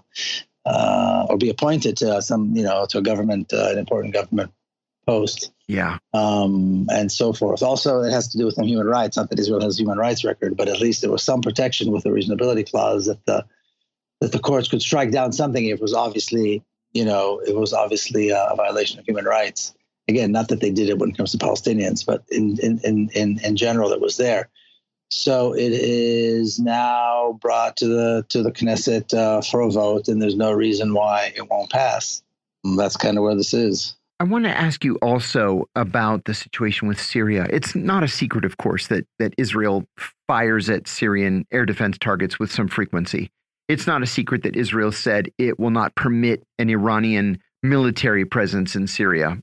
uh, or be appointed to some, you know, to a government, uh, an important government post. Yeah. Um, and so forth. Also, it has to do with some human rights. Not that Israel has a human rights record, but at least there was some protection with the reasonability clause that the that the courts could strike down something if it was obviously, you know, it was obviously a violation of human rights. Again, not that they did it when it comes to Palestinians, but in in in in, in general, it was there. So it is now brought to the to the Knesset uh, for a vote, and there's no reason why it won't pass. That's kind of where this is. I want to ask you also about the situation with Syria. It's not a secret, of course, that that Israel fires at Syrian air defense targets with some frequency. It's not a secret that Israel said it will not permit an Iranian military presence in Syria.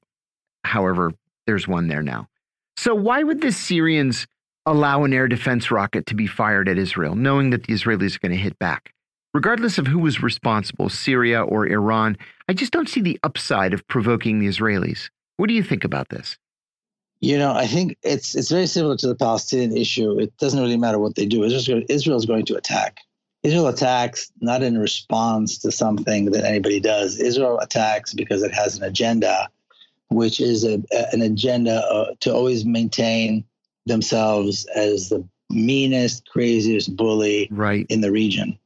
However, there's one there now. So why would the Syrians allow an air defense rocket to be fired at Israel, knowing that the Israelis are going to hit back? Regardless of who was responsible, Syria or Iran, I just don't see the upside of provoking the Israelis. What do you think about this? You know, I think it's it's very similar to the Palestinian issue. It doesn't really matter what they do. Israel is going to attack. Israel attacks not in response to something that anybody does. Israel attacks because it has an agenda, which is a, an agenda uh, to always maintain themselves as the meanest, craziest bully right. in the region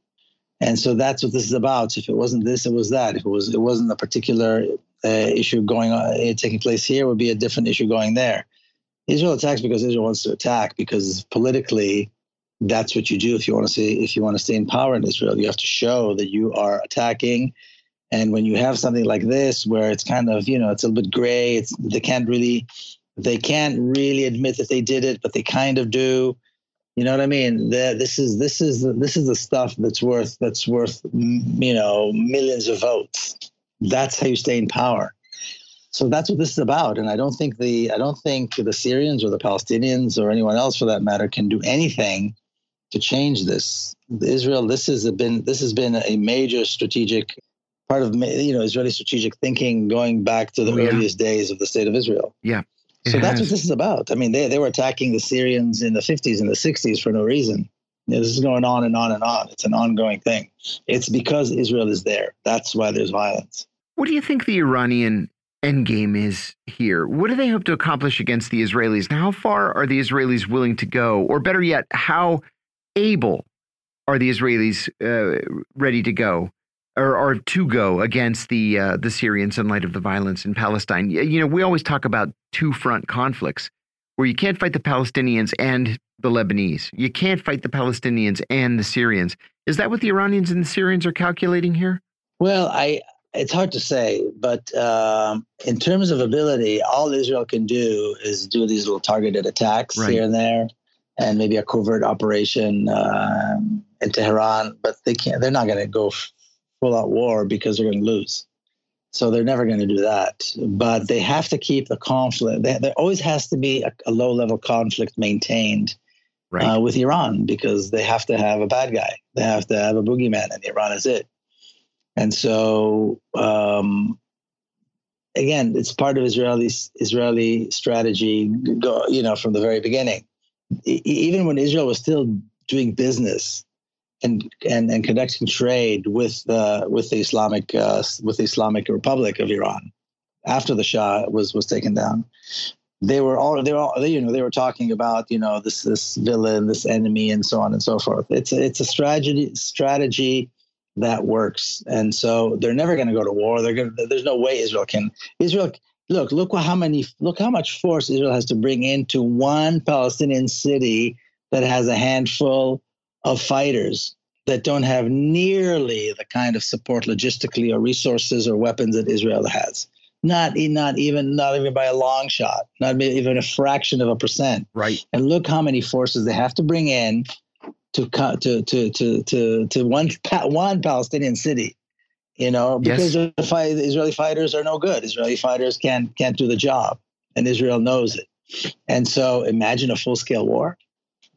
And so that's what this is about. If it wasn't this, it was that. If it was, it wasn't a particular uh, issue going on, uh, taking place here, would be a different issue going there. Israel attacks because Israel wants to attack because politically, that's what you do if you want to see if you want to stay in power in Israel. You have to show that you are attacking. And when you have something like this, where it's kind of you know it's a little bit gray, it's they can't really they can't really admit that they did it, but they kind of do. You know what I mean? The, this is this is this is the stuff that's worth that's worth you know millions of votes. That's how you stay in power. So that's what this is about. And I don't think the I don't think the Syrians or the Palestinians or anyone else for that matter can do anything to change this. Israel, this has been this has been a major strategic part of you know Israeli strategic thinking going back to the oh, yeah. earliest days of the state of Israel. Yeah. So that's what this is about. I mean, they, they were attacking the Syrians in the 50s and the 60s for no reason. This is going on and on and on. It's an ongoing thing. It's because Israel is there. That's why there's violence. What do you think the Iranian endgame is here? What do they hope to accomplish against the Israelis? And how far are the Israelis willing to go? Or better yet, how able are the Israelis uh, ready to go or, or to go against the uh, the Syrians in light of the violence in Palestine? You know, we always talk about two front conflicts where you can't fight the Palestinians and the Lebanese. You can't fight the Palestinians and the Syrians. Is that what the Iranians and the Syrians are calculating here? Well, I it's hard to say, but um, in terms of ability, all Israel can do is do these little targeted attacks right. here and there and maybe a covert operation um, in Tehran, but they can't. They're not going to go full out war because they're going to lose. So they're never going to do that. But they have to keep the conflict. They, there always has to be a, a low level conflict maintained right. uh, with Iran because they have to have a bad guy. They have to have a boogeyman, and Iran is it. And so, um, again, it's part of Israeli Israeli strategy. Go, you know, from the very beginning even when Israel was still doing business and and, and conducting trade with the with the Islamic uh, with the Islamic Republic of Iran after the Shah was was taken down, they were all they were all they, you know they were talking about you know this this villain this enemy and so on and so forth. It's a, it's a strategy strategy that works, and so they're never going to go to war. They're going there's no way Israel can Israel look, look how many, look how much force Israel has to bring into one Palestinian city that has a handful of fighters that don't have nearly the kind of support logistically or resources or weapons that Israel has. Not, not even not even by a long shot, not even a fraction of a percent. Right. And look how many forces they have to bring in to to to to to to one one Palestinian city you know, because yes. the, fight, Israeli fighters are no good. Israeli fighters can't can't do the job, and Israel knows it. And so, imagine a full scale war.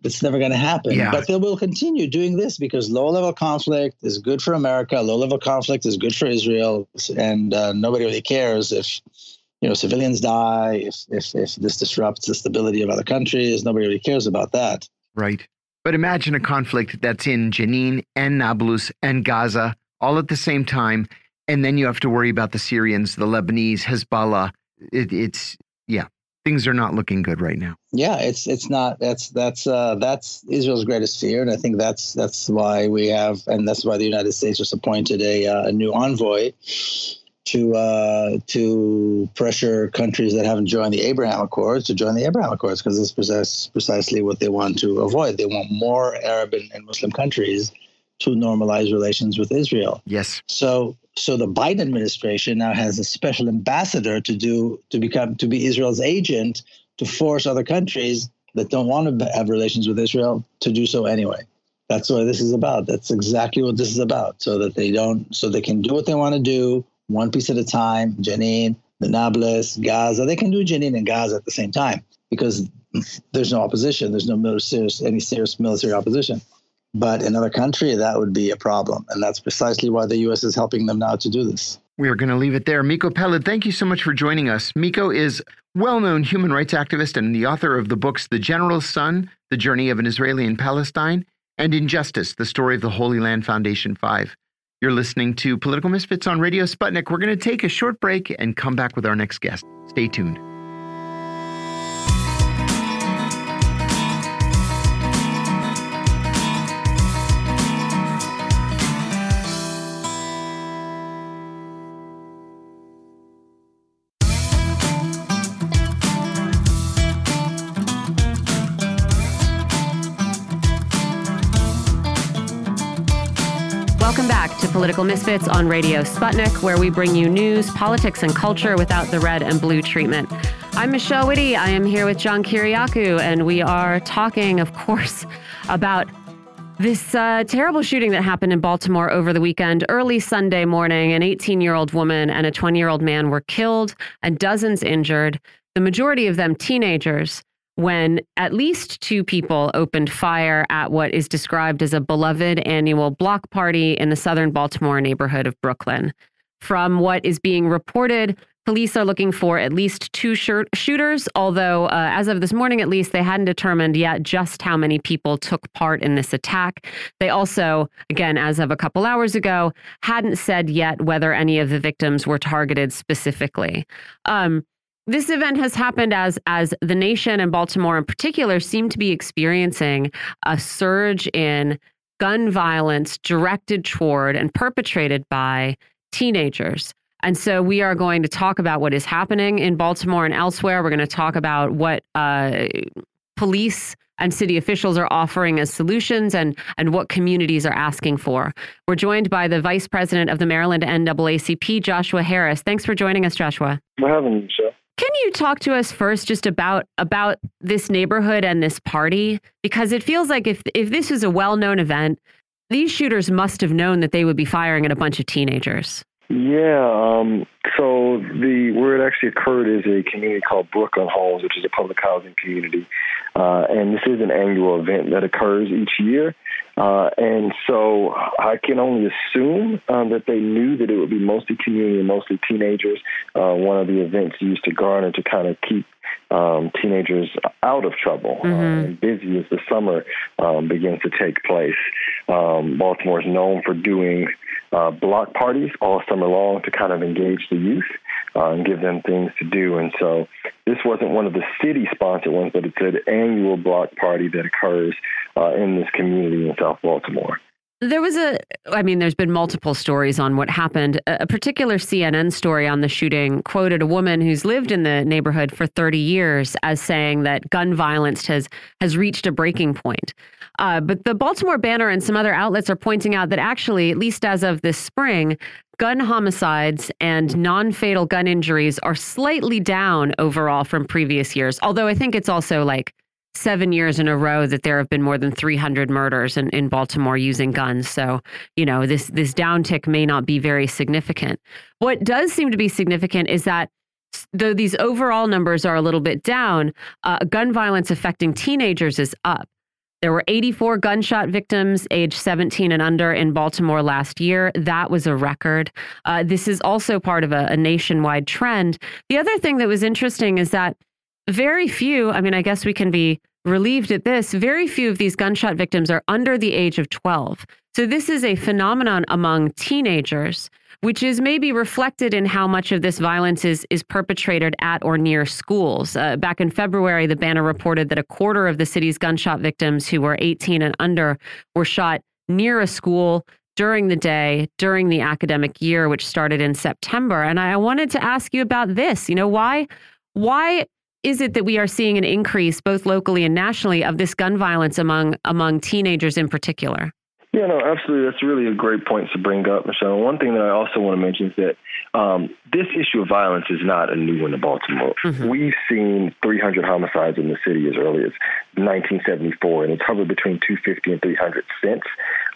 It's never going to happen. Yeah. But they will continue doing this because low level conflict is good for America. Low level conflict is good for Israel, and uh, nobody really cares if you know civilians die. If if if this disrupts the stability of other countries, nobody really cares about that. Right. But imagine a conflict that's in Jenin and Nablus and Gaza all at the same time. And then you have to worry about the Syrians, the Lebanese, Hezbollah. It, it's, yeah, things are not looking good right now. Yeah, it's it's not. That's that's uh, that's Israel's greatest fear, and I think that's that's why we have, and that's why the United States just appointed a uh, a new envoy to uh, to pressure countries that haven't joined the Abraham Accords to join the Abraham Accords because it's precise, precisely what they want to avoid. They want more Arab and, and Muslim countries to normalize relations with Israel. Yes. So so the Biden administration now has a special ambassador to do to become to be Israel's agent to force other countries that don't want to have relations with Israel to do so anyway. That's what this is about. That's exactly what this is about. So that they don't so they can do what they want to do one piece at a time. Jenin, the Nablus, Gaza. They can do Jenin and Gaza at the same time because there's no opposition. There's no serious, any serious military opposition. But in another country, that would be a problem. And that's precisely why the U.S. is helping them now to do this. We are going to leave it there. Miko Peled, thank you so much for joining us. Miko is well-known human rights activist and the author of the books The General's Son, The Journey of an Israeli in Palestine, and Injustice, The Story of the Holy Land Foundation 5. You're listening to Political Misfits on Radio Sputnik. We're going to take a short break and come back with our next guest. Stay tuned. Political Misfits on Radio Sputnik, where we bring you news, politics, and culture without the red and blue treatment. I'm Michelle Witte. I am here with John Kiriakou, and we are talking, of course, about this uh, terrible shooting that happened in Baltimore over the weekend. Early Sunday morning, an 18 year old woman and a 20 year old man were killed and dozens injured, the majority of them teenagers when at least two people opened fire at what is described as a beloved annual block party in the southern Baltimore neighborhood of Brooklyn. From what is being reported, police are looking for at least two shooters, although, uh, as of this morning at least, they hadn't determined yet just how many people took part in this attack. They also, again, as of a couple hours ago, hadn't said yet whether any of the victims were targeted specifically. Um, this event has happened as as the nation and Baltimore in particular seem to be experiencing a surge in gun violence directed toward and perpetrated by teenagers. And so we are going to talk about what is happening in Baltimore and elsewhere. We're going to talk about what uh, police and city officials are offering as solutions and, and what communities are asking for. We're joined by the vice president of the Maryland NAACP, Joshua Harris. Thanks for joining us, Joshua. For having me, Michelle. Can you talk to us first just about about this neighborhood and this party? Because it feels like if if this is a well-known event, these shooters must have known that they would be firing at a bunch of teenagers. Yeah, um, so the where it actually occurred is a community called Brooklyn Homes, which is a public housing community, uh, and this is an annual event that occurs each year. Uh, and so I can only assume um, that they knew that it would be mostly community and mostly teenagers. Uh, one of the events used to garner to kind of keep um, teenagers out of trouble. Uh, mm-hmm. Uh, and busy as the summer um, begins to take place. Um, Baltimore is known for doing uh, block parties all summer long to kind of engage the youth uh, and give them things to do. And so this wasn't one of the city sponsored ones, but it's an annual block party that occurs uh, in this community in South Baltimore. There was a, I mean, there's been multiple stories on what happened. A particular CNN story on the shooting quoted a woman who's lived in the neighborhood for 30 years as saying that gun violence has has reached a breaking point. Uh, but the Baltimore Banner and some other outlets are pointing out that actually, at least as of this spring, gun homicides and non fatal gun injuries are slightly down overall from previous years. Although I think it's also like seven years in a row that there have been more than 300 murders in, in Baltimore using guns. So, you know, this, this downtick may not be very significant. What does seem to be significant is that though these overall numbers are a little bit down, uh, gun violence affecting teenagers is up. There were 84 gunshot victims aged 17 and under in Baltimore last year. That was a record. Uh, this is also part of a, a nationwide trend. The other thing that was interesting is that very few, I mean, I guess we can be relieved at this, very few of these gunshot victims are under the age of 12. So this is a phenomenon among teenagers which is maybe reflected in how much of this violence is is perpetrated at or near schools. Uh, back in February, the Banner reported that a quarter of the city's gunshot victims who were 18 and under were shot near a school during the day during the academic year, which started in September. And I wanted to ask you about this. You know, why why is it that we are seeing an increase both locally and nationally of this gun violence among among teenagers in particular? Yeah, no, absolutely. That's really a great point to bring up, Michelle. One thing that I also want to mention is that um, this issue of violence is not a new one in Baltimore. Mm-hmm. We've seen 300 homicides in the city as early as 1974, and it's hovered between 250 and 300 since.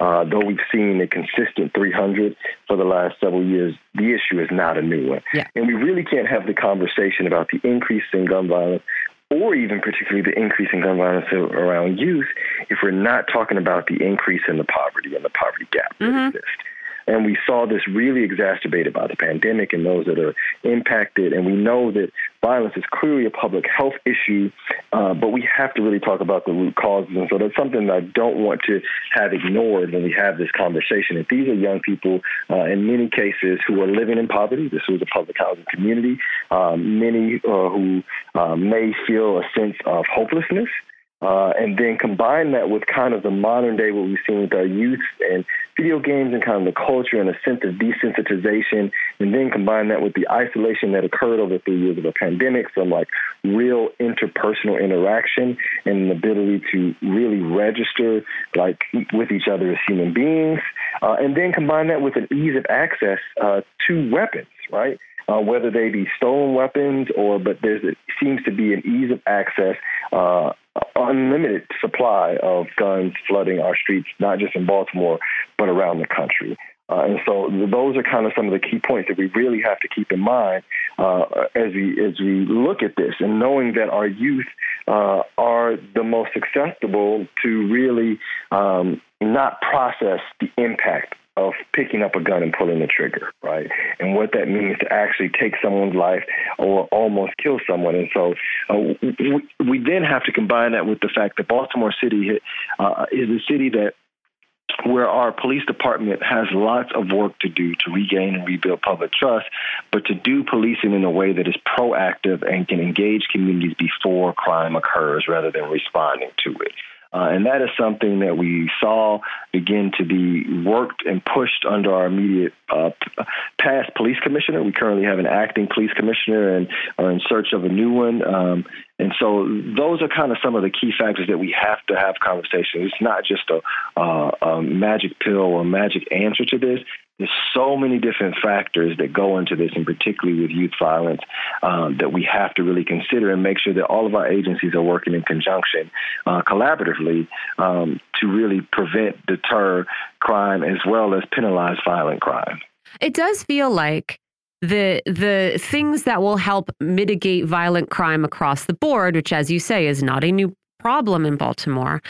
Uh, though we've seen a consistent 300 for the last several years, the issue is not a new one. Yeah. And we really can't have the conversation about the increase in gun violence or even particularly the increase in gun violence around youth if we're not talking about the increase in the poverty and the poverty gap that mm-hmm. exists. And we saw this really exacerbated by the pandemic and those that are impacted. And we know that violence is clearly a public health issue, uh, but we have to really talk about the root causes. And so that's something that I don't want to have ignored when we have this conversation. If these are young people, uh, in many cases, who are living in poverty, this was a public housing community, um, many uh, who uh, may feel a sense of hopelessness uh, and then combine that with kind of the modern day what we've seen with our youth and video games and kind of the culture and a sense of desensitization, and then combine that with the isolation that occurred over three years of a pandemic from like real interpersonal interaction and an ability to really register like with each other as human beings, uh, and then combine that with an ease of access uh, to weapons, right? Uh, whether they be stolen weapons or, but there seems to be an ease of access uh, unlimited supply of guns flooding our streets, not just in Baltimore, but around the country. Uh, and so those are kind of some of the key points that we really have to keep in mind uh, as we as we look at this, and knowing that our youth uh, are the most susceptible to really um, not process the impact of picking up a gun and pulling the trigger, right? And what that means to actually take someone's life or almost kill someone. And so uh, we, we, then have to combine that with the fact that Baltimore City uh, is a city that where our police department has lots of work to do to regain and rebuild public trust, but to do policing in a way that is proactive and can engage communities before crime occurs rather than responding to it. Uh, and that is something that we saw begin to be worked and pushed under our immediate uh, past police commissioner. We currently have an acting police commissioner and are in search of a new one. Um, and so those are kind of some of the key factors that we have to have conversations. It's not just a, uh, a magic pill or magic answer to this. There's so many different factors that go into this, and particularly with youth violence, um, that we have to really consider and make sure that all of our agencies are working in conjunction, uh, collaboratively, um, to really prevent, deter crime as well as penalize violent crime. It does feel like the the things that will help mitigate violent crime across the board, which, as you say, is not a new problem in Baltimore,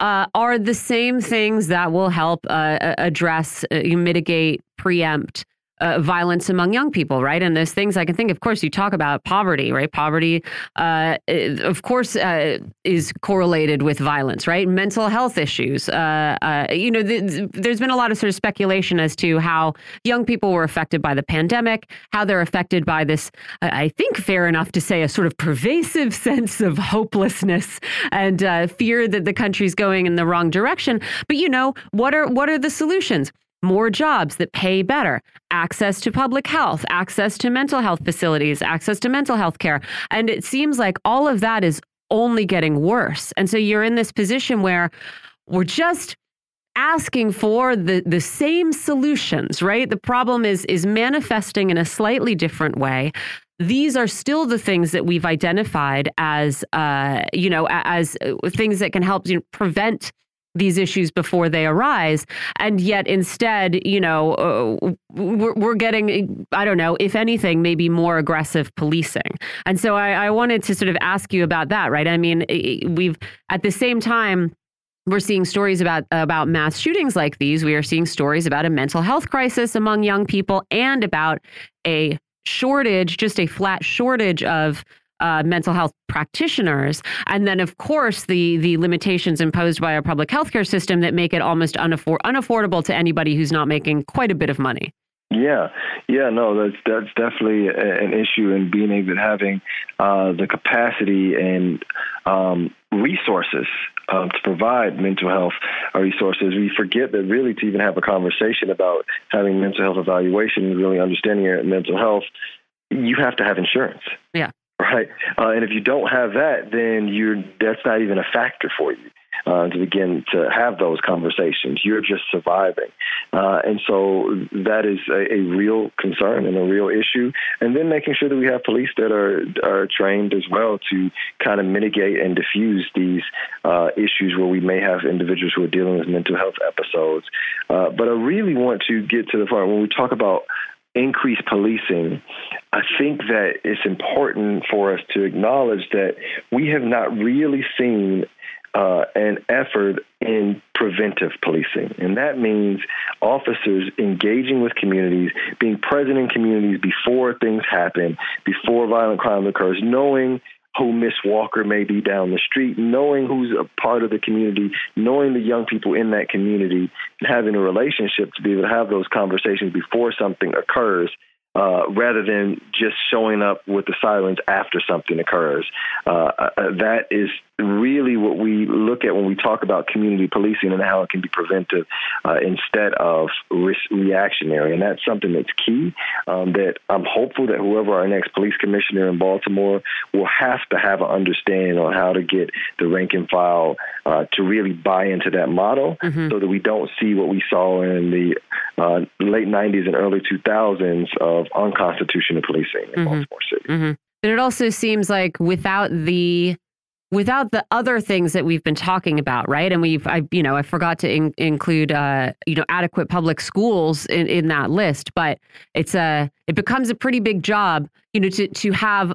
uh, are the same things that will help uh, address, uh, mitigate, preempt uh, violence among young people, right? And there's things I can think. Of course, you talk about poverty, right? Poverty, uh, of course, uh, is correlated with violence, right? Mental health issues. Uh, uh, you know, the, there's been a lot of sort of speculation as to how young people were affected by the pandemic, how they're affected by this. I think fair enough to say a sort of pervasive sense of hopelessness and uh, fear that the country's going in the wrong direction. But you know, what are what are the solutions? More jobs that pay better, access to public health, access to mental health facilities, access to mental health care. And it seems like all of that is only getting worse. And so you're in this position where we're just asking for the the same solutions, right? The problem is is manifesting in a slightly different way. These are still the things that we've identified as, uh, you know, as uh, things that can help you know, prevent these issues before they arise. And yet instead you know uh, we're, we're, getting i don't know if anything maybe more aggressive policing. And so I, I wanted to sort of ask you about that right? I mean we've at the same time we're seeing stories about about mass shootings like these. We are seeing stories about a mental health crisis among young people and about a shortage just a flat shortage of uh, mental health practitioners, and then of course the the limitations imposed by our public healthcare system that make it almost unaffor unaffordable to anybody who's not making quite a bit of money. Yeah, yeah, no, that's that's definitely an issue in being able to having uh, the capacity and um, resources um, to provide mental health resources. We forget that really to even have a conversation about having mental health evaluation, really understanding your mental health, you have to have insurance. Yeah right? Uh, and if you don't have that, then you're that's not even a factor for you. Uh, to begin to have those conversations. You're just surviving. Uh, and so that is a, a, real concern and a real issue. And then making sure that we have police that are, are trained as well to kind of mitigate and diffuse these uh, issues where we may have individuals who are dealing with mental health episodes. Uh, but I really want to get to the part when we talk about increase policing, I think that it's important for us to acknowledge that we have not really seen uh, an effort in preventive policing. And that means officers engaging with communities, being present in communities before things happen, before violent crime occurs, knowing who Miss Walker may be down the street, knowing who's a part of the community, knowing the young people in that community, and having a relationship to be able to have those conversations before something occurs uh, rather than just showing up with the silence after something occurs. Uh, uh, that is really what we look at when we talk about community policing and how it can be preventive uh, instead of re- reactionary. And that's something that's key. Um, that I'm hopeful that whoever our next police commissioner in Baltimore will have to have an understanding on how to get the rank and file uh, to really buy into that model mm-hmm. so that we don't see what we saw in the uh, late 90s and early 2000s of unconstitutional policing in mm-hmm. Baltimore City. Mm-hmm. But it also seems like without the without the other things that we've been talking about, right? And we've, I, you know, I forgot to in, include, uh, you know, adequate public schools in, in that list, but it's a, it becomes a pretty big job, you know, to to have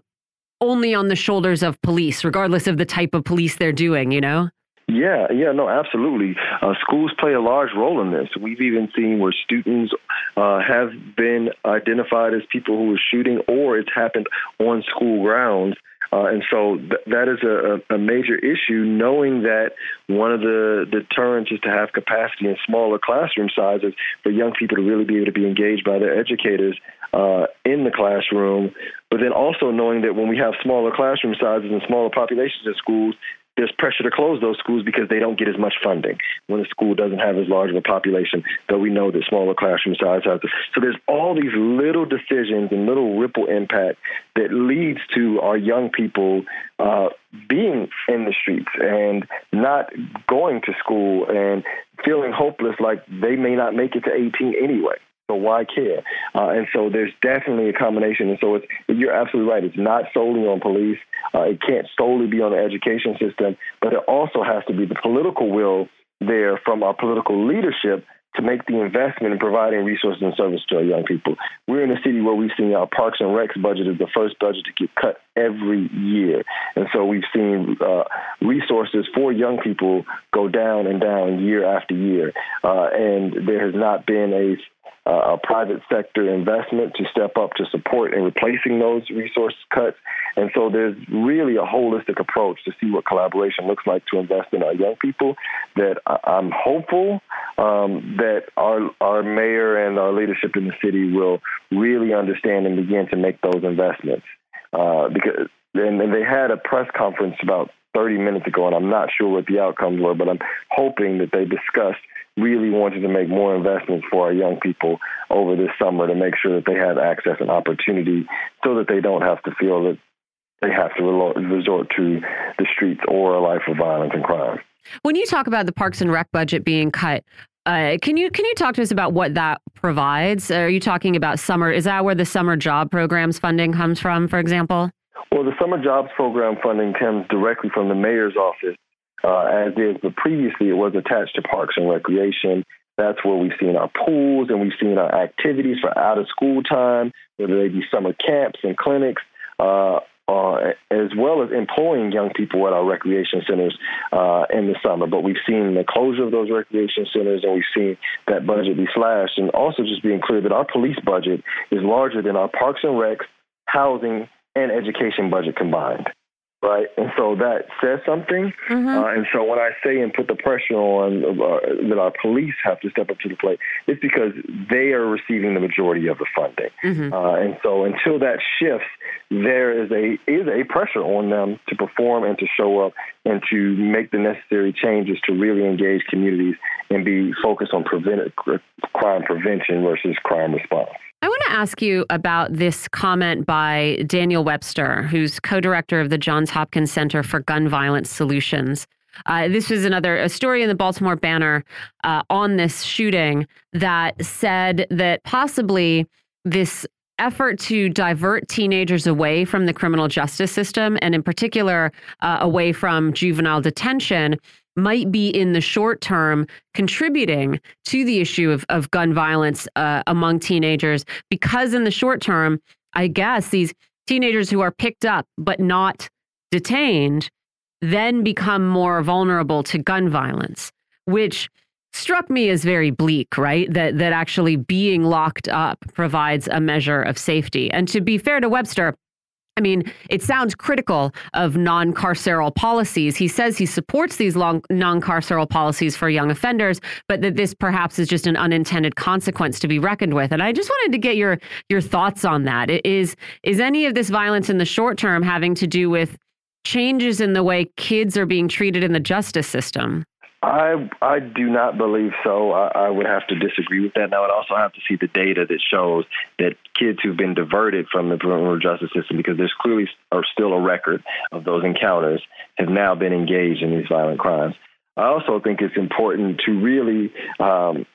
only on the shoulders of police, regardless of the type of police they're doing, you know. Yeah, yeah, no, absolutely. Uh, schools play a large role in this. We've even seen where students uh, have been identified as people who are shooting, or it's happened on school grounds. Uh, and so th- that is a, a, major issue, knowing that one of the deterrents is to have capacity in smaller classroom sizes for young people to really be able to be engaged by their educators uh, in the classroom. But then also knowing that when we have smaller classroom sizes and smaller populations in schools, there's pressure to close those schools because they don't get as much funding when a school doesn't have as large of a population, though we know that smaller classroom size has. So there's all these little decisions and little ripple impact that leads to our young people uh, being in the streets and not going to school and feeling hopeless like they may not make it to 18 anyway. So why care? Uh, and so there's definitely a combination. And so it's, you're absolutely right. It's not solely on police. Uh, it can't solely be on the education system, but it also has to be the political will there from our political leadership to make the investment in providing resources and service to our young people. We're in a city where we've seen our Parks and Recs budget is the first budget to get cut every year. And so we've seen uh, resources for young people go down and down year after year. Uh, and there has not been a uh, a private sector investment to step up to support in replacing those resource cuts. And so there's really a holistic approach to see what collaboration looks like to invest in our young people. That I'm hopeful um, that our our mayor and our leadership in the city will really understand and begin to make those investments. Uh, because and, and they had a press conference about 30 minutes ago, and I'm not sure what the outcomes were, but I'm hoping that they discussed really wanted to make more investments for our young people over this summer to make sure that they have access and opportunity so that they don't have to feel that they have to resort to the streets or a life of violence and crime. When you talk about the Parks and Rec budget being cut, uh, can you can you talk to us about what that provides? Are you talking about summer? Is that where the summer job programs funding comes from, for example? Well, the summer jobs program funding comes directly from the mayor's office uh, as is, but previously it was attached to Parks and Recreation. That's where we've seen our pools and we've seen our activities for out of school time, whether they be summer camps and clinics, uh, uh, as well as employing young people at our recreation centers uh, in the summer. But we've seen the closure of those recreation centers and we've seen that budget be slashed. And also just being clear that our police budget is larger than our parks and recs, housing, and education budget combined right? And so that says something. Mm-hmm. Uh, and so when I say and put the pressure on uh, that our police have to step up to the plate, it's because they are receiving the majority of the funding. Mm-hmm. Uh, and so until that shifts, there is a is a pressure on them to perform and to show up and to make the necessary changes to really engage communities and be focused on prevent crime prevention versus crime response. I want to ask you about this comment by Daniel Webster, who's co director of the Johns Hopkins Center for Gun Violence Solutions. Uh, this was another a story in the Baltimore Banner uh, on this shooting that said that possibly this effort to divert teenagers away from the criminal justice system and in particular uh, away from juvenile detention might be in the short term contributing to the issue of, of gun violence uh, among teenagers because in the short term i guess these teenagers who are picked up but not detained then become more vulnerable to gun violence which struck me as very bleak right? That that actually being locked up provides a measure of safety. And to be fair to webster I mean, it sounds critical of non carceral policies. He says he supports these non carceral policies for young offenders, but that this perhaps is just an unintended consequence to be reckoned with. And I just wanted to get your your thoughts on that. Is is any of this violence in the short term having to do with changes in the way kids are being treated in the justice system? I I do not believe so. I, I, would have to disagree with that. And I would also have to see the data that shows that kids who've been diverted from the criminal justice system, because there's clearly are still a record of those encounters, have now been engaged in these violent crimes. I also think it's important to really um,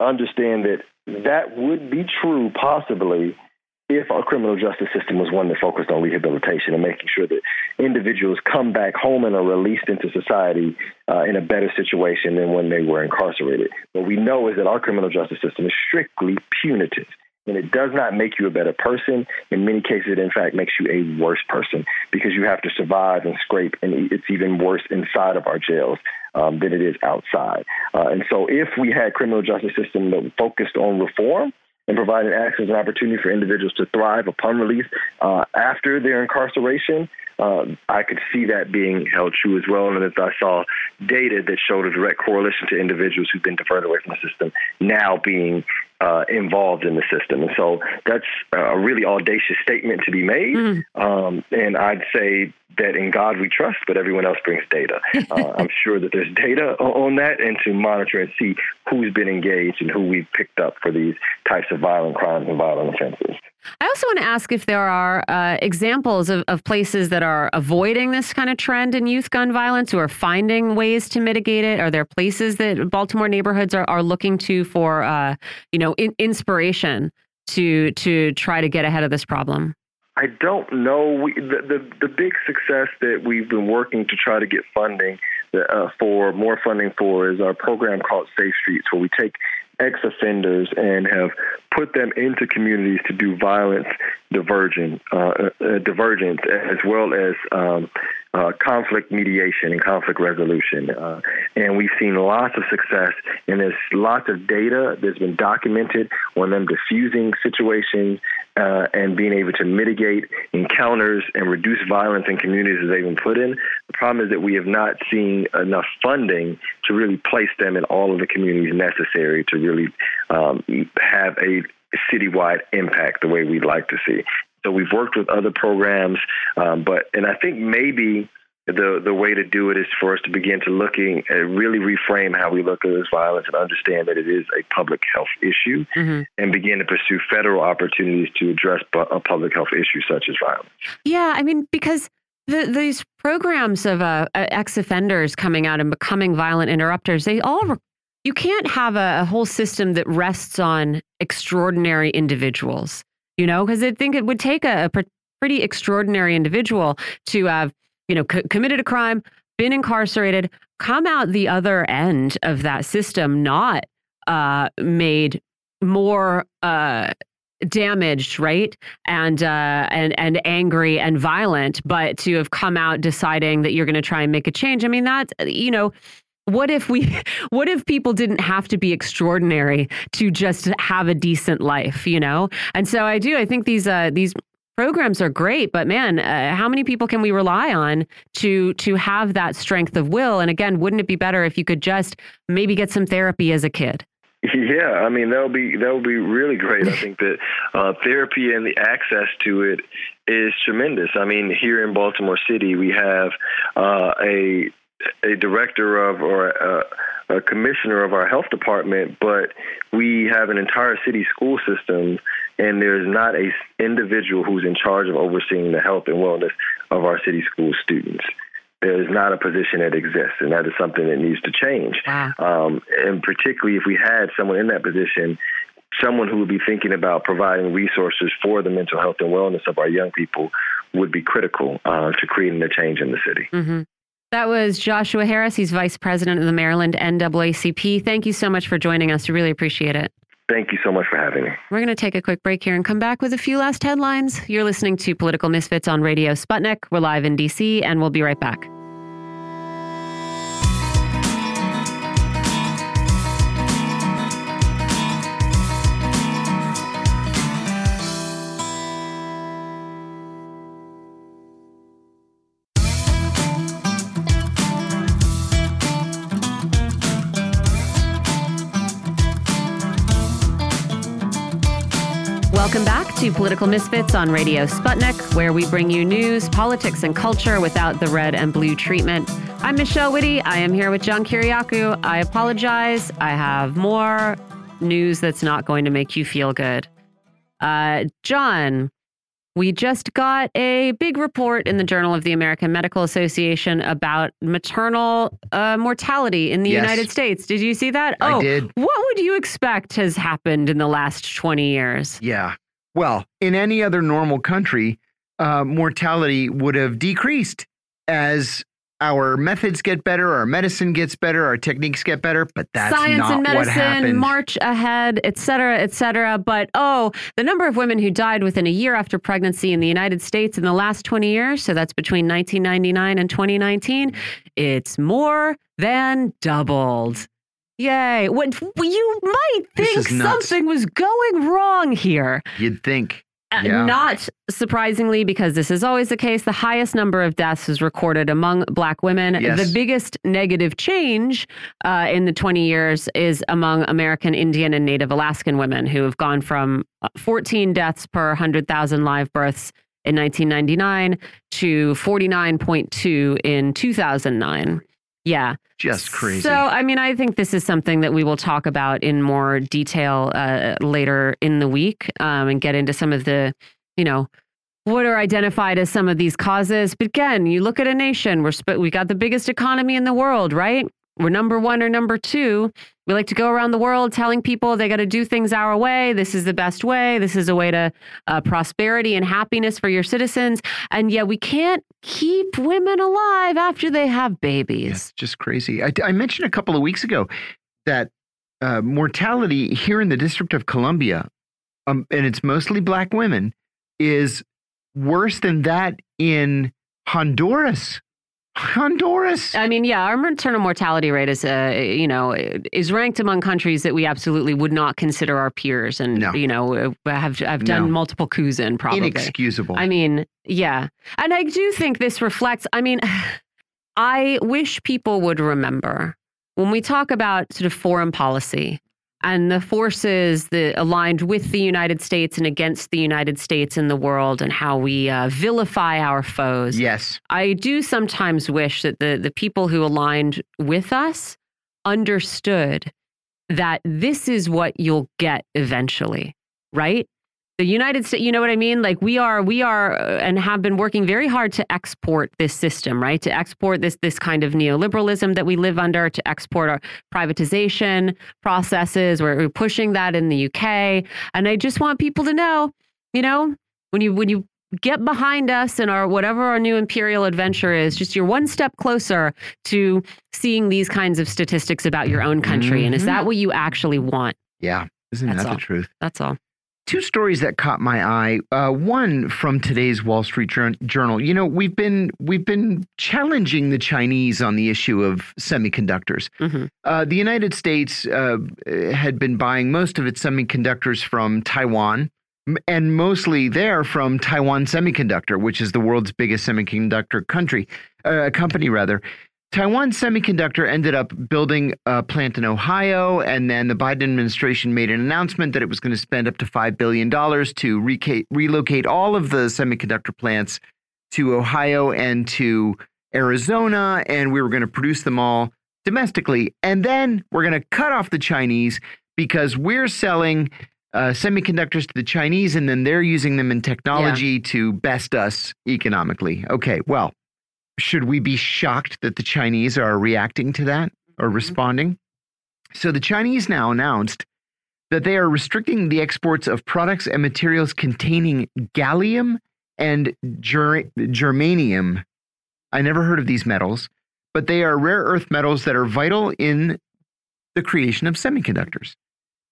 understand that that would be true possibly if our criminal justice system was one that focused on rehabilitation and making sure that individuals come back home and are released into society uh, in a better situation than when they were incarcerated. What we know is that our criminal justice system is strictly punitive. And it does not make you a better person. In many cases, it in fact makes you a worse person because you have to survive and scrape, and it's even worse inside of our jails um, than it is outside. Uh, and so, if we had criminal justice system that focused on reform, and providing access and opportunity for individuals to thrive upon release uh, after their incarceration, uh, I could see that being held true as well. And as I saw data that showed a direct correlation to individuals who've been diverted away from the system now being uh, involved in the system. And so that's a really audacious statement to be made. Mm. Um, and I'd say that in God we trust, but everyone else brings data. Uh, I'm sure that there's data on that and to monitor and see who's been engaged and who we've picked up for these types of violent crimes and violent offenses. I also want to ask if there are uh, examples of, of places that are avoiding this kind of trend in youth gun violence or finding ways to mitigate it. Are there places that Baltimore neighborhoods are, are looking to for, uh, you know, in, inspiration to to try to get ahead of this problem? I don't know. We, the, the, the big success that we've been working to try to get funding uh, for more funding for is our program called Safe Streets, where we take ex offenders and have put them into communities to do violence divergent, uh, uh, divergence, as well as um, uh, conflict mediation and conflict resolution. Uh, and we've seen lots of success, and there's lots of data that's been documented on them diffusing situations uh, and being able to mitigate encounters and reduce violence in communities that they've been put in. The problem is that we have not seen enough funding to really place them in all of the communities necessary to really um, have a citywide impact the way we'd like to see. So we've worked with other programs, um, but and I think maybe the the way to do it is for us to begin to looking and really reframe how we look at this violence and understand that it is a public health issue mm-hmm. and begin to pursue federal opportunities to address a public health issue such as violence. Yeah, I mean because the, these programs of uh, ex offenders coming out and becoming violent interrupters, they all you can't have a, a whole system that rests on extraordinary individuals, you know, because I think it would take a, a pretty extraordinary individual to have, you know, committed a crime, been incarcerated, come out the other end of that system not uh, made more uh, damaged, right? And uh, and and angry and violent, but to have come out deciding that you're going to try and make a change. I mean, that's you know, what if we what if people didn't have to be extraordinary to just have a decent life you know and so i do i think these uh these programs are great but man uh, how many people can we rely on to to have that strength of will and again wouldn't it be better if you could just maybe get some therapy as a kid yeah, I mean that would be that'll be really great. I think that uh, therapy and the access to it is tremendous. I mean, here in Baltimore City, we have uh, a a director of or a, a, commissioner of our health department, but we have an entire city school system, and there's not a individual who's in charge of overseeing the health and wellness of our city school students. There is not a position that exists, and that is something that needs to change. Wow. Um, and particularly if we had someone in that position, someone who would be thinking about providing resources for the mental health and wellness of our young people would be critical uh, to creating a change in the city. Mm-hmm. That was Joshua Harris. He's vice president of the Maryland NAACP. Thank you so much for joining us. We really appreciate it. Thank you so much for having me. We're going to take a quick break here and come back with a few last headlines. You're listening to Political Misfits on Radio Sputnik. We're live in DC, and we'll be right back. Welcome back to Political Misfits on Radio Sputnik, where we bring you news, politics, and culture without the red and blue treatment. I'm Michelle Witte. I am here with John Kiriakou. I apologize. I have more news that's not going to make you feel good. Uh, John, we just got a big report in the Journal of the American Medical Association about maternal uh, mortality in the Yes. United States. Did you see that? I oh, did. what would you expect has happened in the last 20 years? Yeah. Well, in any other normal country, uh, mortality would have decreased as our methods get better, our medicine gets better, our techniques get better. But that's Science not and what medicine, happened. march ahead, et cetera, et cetera. But oh, the number of women who died within a year after pregnancy in the United States in the last 20 years, so that's between 1999 and 2019, it's more than doubled. Yay. What you might think something was going wrong here. You'd think. Uh, Yeah. Not surprisingly, because this is always the case, the highest number of deaths is recorded among Black women. Yes. The biggest negative change uh, in the 20 years is among American Indian and Native Alaskan women, who have gone from uh, 14 deaths per 100,000 live births in 1999 to 49.2 in 2009. Yeah. Just crazy. So, I mean, I think this is something that we will talk about in more detail uh, later in the week um, and get into some of the, you know, what are identified as some of these causes. But again, you look at a nation, we're sp- we got the biggest economy in the world, right? We're number one or number two. We like to go around the world telling people they got to do things our way. This is the best way. This is a way to uh, prosperity and happiness for your citizens. And yet we can't keep women alive after they have babies. It's just crazy. I, I mentioned a couple of weeks ago that uh, mortality here in the District of Columbia, um, and it's mostly black women, is worse than that in Honduras. Honduras. I mean, yeah, our maternal mortality rate is, uh, you know, is ranked among countries that we absolutely would not consider our peers, and No. you know, have have done No. multiple coups in probably. Inexcusable. I mean, yeah, and I do think this reflects. I mean, I wish people would remember when we talk about sort of foreign policy and the forces that aligned with the United States and against the United States in the world, and how we uh, vilify our foes. yes. I do sometimes wish that the the people who aligned with us understood that this is what you'll get eventually, right? The United States, you know what I mean? Like we are, we are, uh, and have been working very hard to export this system, right? To export this this kind of neoliberalism that we live under, to export our privatization processes. We're, we're pushing that in the UK, and I just want people to know, you know, when you when you get behind us and our whatever our new imperial adventure is just you're one step closer to seeing these kinds of statistics about your own country and is that what you actually want Yeah. Isn't That's that all. the truth? that's all two stories that caught my eye. Uh, one from today's Wall Street Journal. You know, we've been we've been challenging the Chinese on the issue of semiconductors. Mhm. Uh, the United States uh, had been buying most of its semiconductors from Taiwan. And mostly there from Taiwan Semiconductor, which is the world's biggest semiconductor country, uh, company rather. Taiwan Semiconductor ended up building a plant in Ohio, and then the Biden administration made an announcement that it was going to spend up to $5 billion to relocate all of the semiconductor plants to Ohio and to Arizona, and we were going to produce them all domestically. And then we're going to cut off the Chinese because we're selling uh, semiconductors to the Chinese, and then they're using them in technology to best us economically. Okay, well, should we be shocked that the Chinese are reacting to that or responding? So the Chinese now announced that they are restricting the exports of products and materials containing gallium and ger- germanium. I never heard of these metals, but they are rare earth metals that are vital in the creation of semiconductors.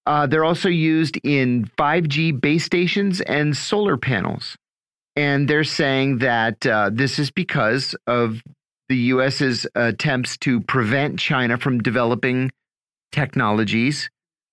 Uh, they're also used in 5G base stations and solar panels. And they're saying that uh, this is because of the US's attempts to prevent China from developing technologies.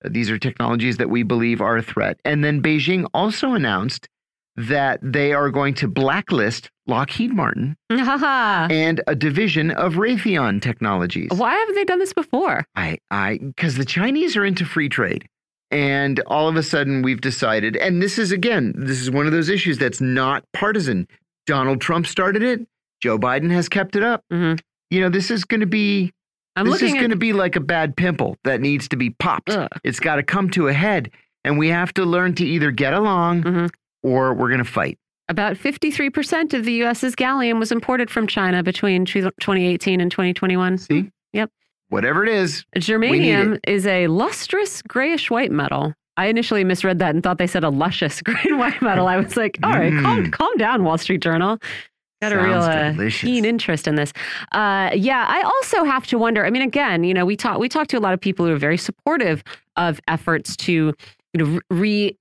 These are technologies that we believe are a threat. And then Beijing also announced that they are going to blacklist Lockheed Martin and a division of Raytheon Technologies. Why haven't they done this before? I, I, because the Chinese are into free trade, And all of a sudden, we've decided, and this is again, this is one of those issues that's not partisan. Donald Trump started it. Joe Biden has kept it up. Mhm. You know, this is going to be I'm this is going to be like a bad pimple that needs to be popped. Ugh. It's got to come to a head, and we have to learn to either get along Mhm. or we're going to fight. About 53% of the U.S.'s gallium was imported from China between 2018 and 2021. See? Yep. Whatever it is, Germanium is a lustrous grayish white metal. I initially misread that and thought they said a luscious green white metal. I was like, all right, calm, Mm. calm down, Wall Street Journal. Got a real uh, keen interest in this. Uh, yeah, I also have to wonder. I mean, again, you know, we talk we talk to a lot of people who are very supportive of efforts to, you know, re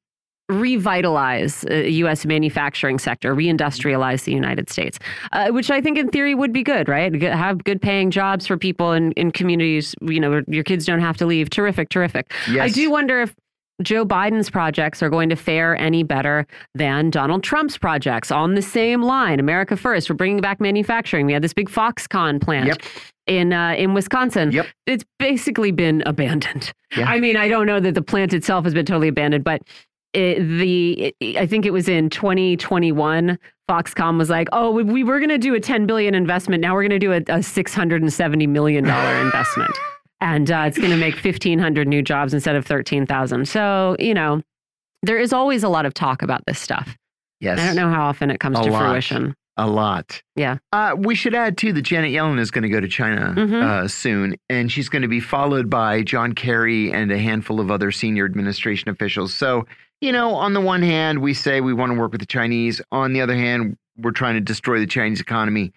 revitalize uh, U.S. manufacturing sector, reindustrialize the United States, uh, which I think in theory would be good, right? Have good paying jobs for people in, in communities, you know, your kids don't have to leave. Terrific, terrific. yes. I do wonder if Joe Biden's projects are going to fare any better than Donald Trump's projects on the same line. America First, we're bringing back manufacturing. We had this big Foxconn plant Yep. in uh, in Wisconsin. Yep. It's basically been abandoned. Yeah. I mean, I don't know that the plant itself has been totally abandoned, but it, the I think it was in 2021. Foxconn was like, "Oh, we, we were going to do a 10 billion investment. Now we're going to do a, a 670 million dollar investment." and uh, it's going to make 1,500 new jobs instead of 13,000. So, you know, there is always a lot of talk about this stuff. yes. I don't know how often it comes A to lot. fruition. A lot. Yeah. Uh, we should add too that Janet Yellen is going to go to China Mhm. uh, soon, and she's going to be followed by John Kerry and a handful of other senior administration officials. So, you know, on the one hand, we say we want to work with the Chinese. On the other hand, we're trying to destroy the Chinese economy.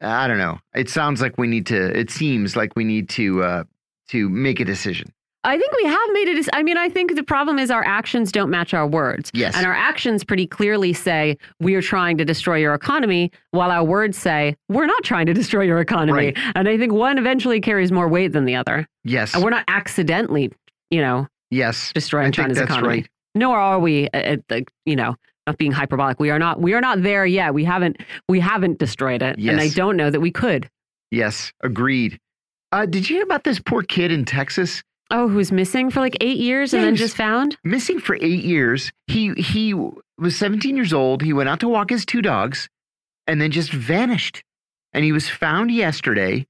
I don't know. It sounds like we need to. It seems like we need to uh, to make a decision. I think we have made it. I mean, I think the problem is our actions don't match our words. Yes. And our actions pretty clearly say we are trying to destroy your economy, while our words say we're not trying to destroy your economy. Right. And I think one eventually carries more weight than the other. Yes. And we're not accidentally, you know, yes. destroying China's that's economy. right. Nor are we, uh, at the, you know, not being hyperbolic. We are not. We are not there yet. We haven't. We haven't destroyed it, and I don't know that we could. Yes. Agreed. Uh, did you hear about this poor kid in Texas? Oh, who's missing for like eight years and then just found? missing for eight years. He he was 17 years old. He went out to walk his two dogs, and then just vanished. And he was found yesterday,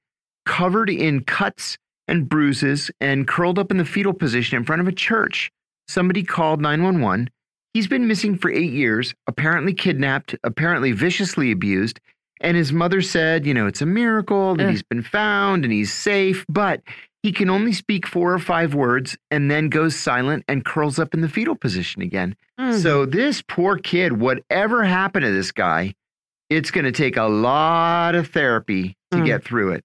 covered in cuts and bruises, and curled up in the fetal position in front of a church. Somebody called 911. He's been missing for eight years, apparently kidnapped, apparently viciously abused. And his mother said, you know, it's a miracle that Ugh. he's been found and he's safe, but he can only speak four or five words and then goes silent and curls up in the fetal position again. Mm. So this poor kid, whatever happened to this guy, it's going to take a lot of therapy to Mm. get through it.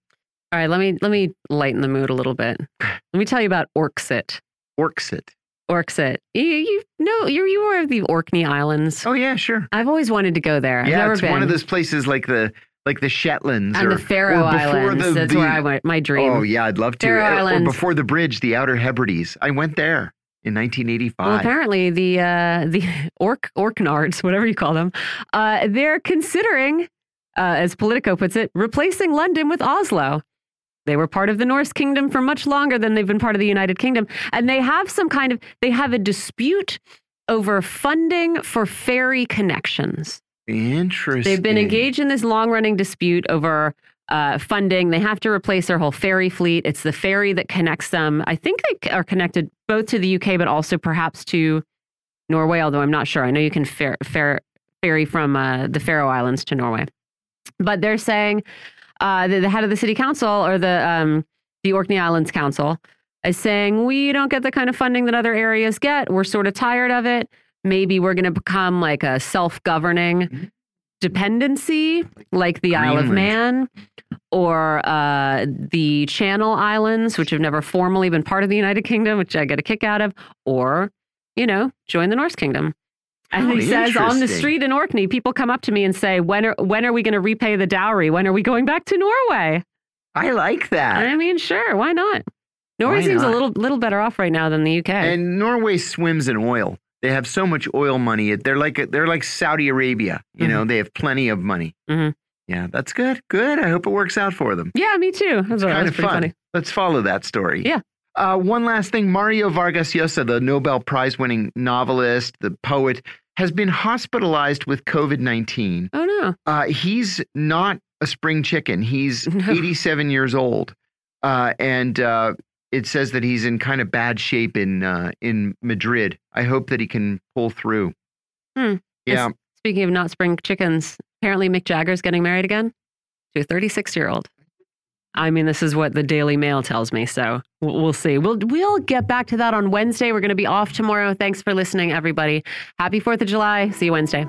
All right, let me let me lighten the mood a little bit. Let me tell you about Orksit. Orksit. Orksit. You, you know, you're you are of the Orkney Islands. Oh yeah, sure. I've always wanted to go there. I've yeah, never it's been. one of those places like the like the Shetlands and or the Faroe or Islands. the- That's the- where I went. My dream. Oh yeah, I'd love to. Faroe Or- or Islands. before the bridge, the Outer Hebrides. I went there in 1985. Well, apparently the uh, the Orc Orknards, whatever you call them, uh, they're considering, uh, as Politico puts it, replacing London with Oslo. They were part of the Norse kingdom for much longer than they've been part of the United Kingdom, and they have some kind of they have a dispute over funding for ferry connections. Interesting. They've been engaged in this long running dispute over uh, funding. They have to replace their whole ferry fleet. It's the ferry that connects them. I think they are connected both to the UK, but also perhaps to Norway, although I'm not sure. I know you can fer- fer- ferry from uh, the Faroe Islands to Norway. But they're saying uh, the, the head of the city council or the, um, the Orkney Islands Council is saying, we don't get the kind of funding that other areas get. We're sort of tired of it. Maybe we're going to become like a self governing dependency, like the Isle of Man or uh, the Channel Islands, which have never formally been part of the United Kingdom, which I get a kick out of, or, you know, join the Norse Kingdom. And Oh, he says on the street in Orkney, people come up to me and say, when are, when are we going to repay the dowry? When are we going back to Norway? I like that. I mean, sure, why not? Norway Why seems a little little better off right now than the UK. And Norway swims in oil. They have so much oil money. They're like they're like Saudi Arabia. You know, they have plenty of money. Mhm. Yeah, that's good. Good. I hope it works out for them. yeah, me too. That's, Kind of fun. funny. Let's follow that story. Yeah. Uh, one last thing Mario Vargas Llosa, the Nobel Prize winning novelist, the poet, has been hospitalized with COVID 19. Oh, no. Uh, he's not a spring chicken. He's No. 87 years old. Uh, and uh, it says that he's in kind of bad shape in uh, in Madrid. I hope that he can pull through. Hmm. Yeah. Speaking of not spring chickens, apparently Mick Jagger's getting married again to a 36 year old. I mean, this is what the Daily Mail tells me, so we'll see. We'll we'll get back to that on Wednesday. We're going to be off tomorrow. Thanks for listening, everybody. Happy Fourth of July. See you Wednesday.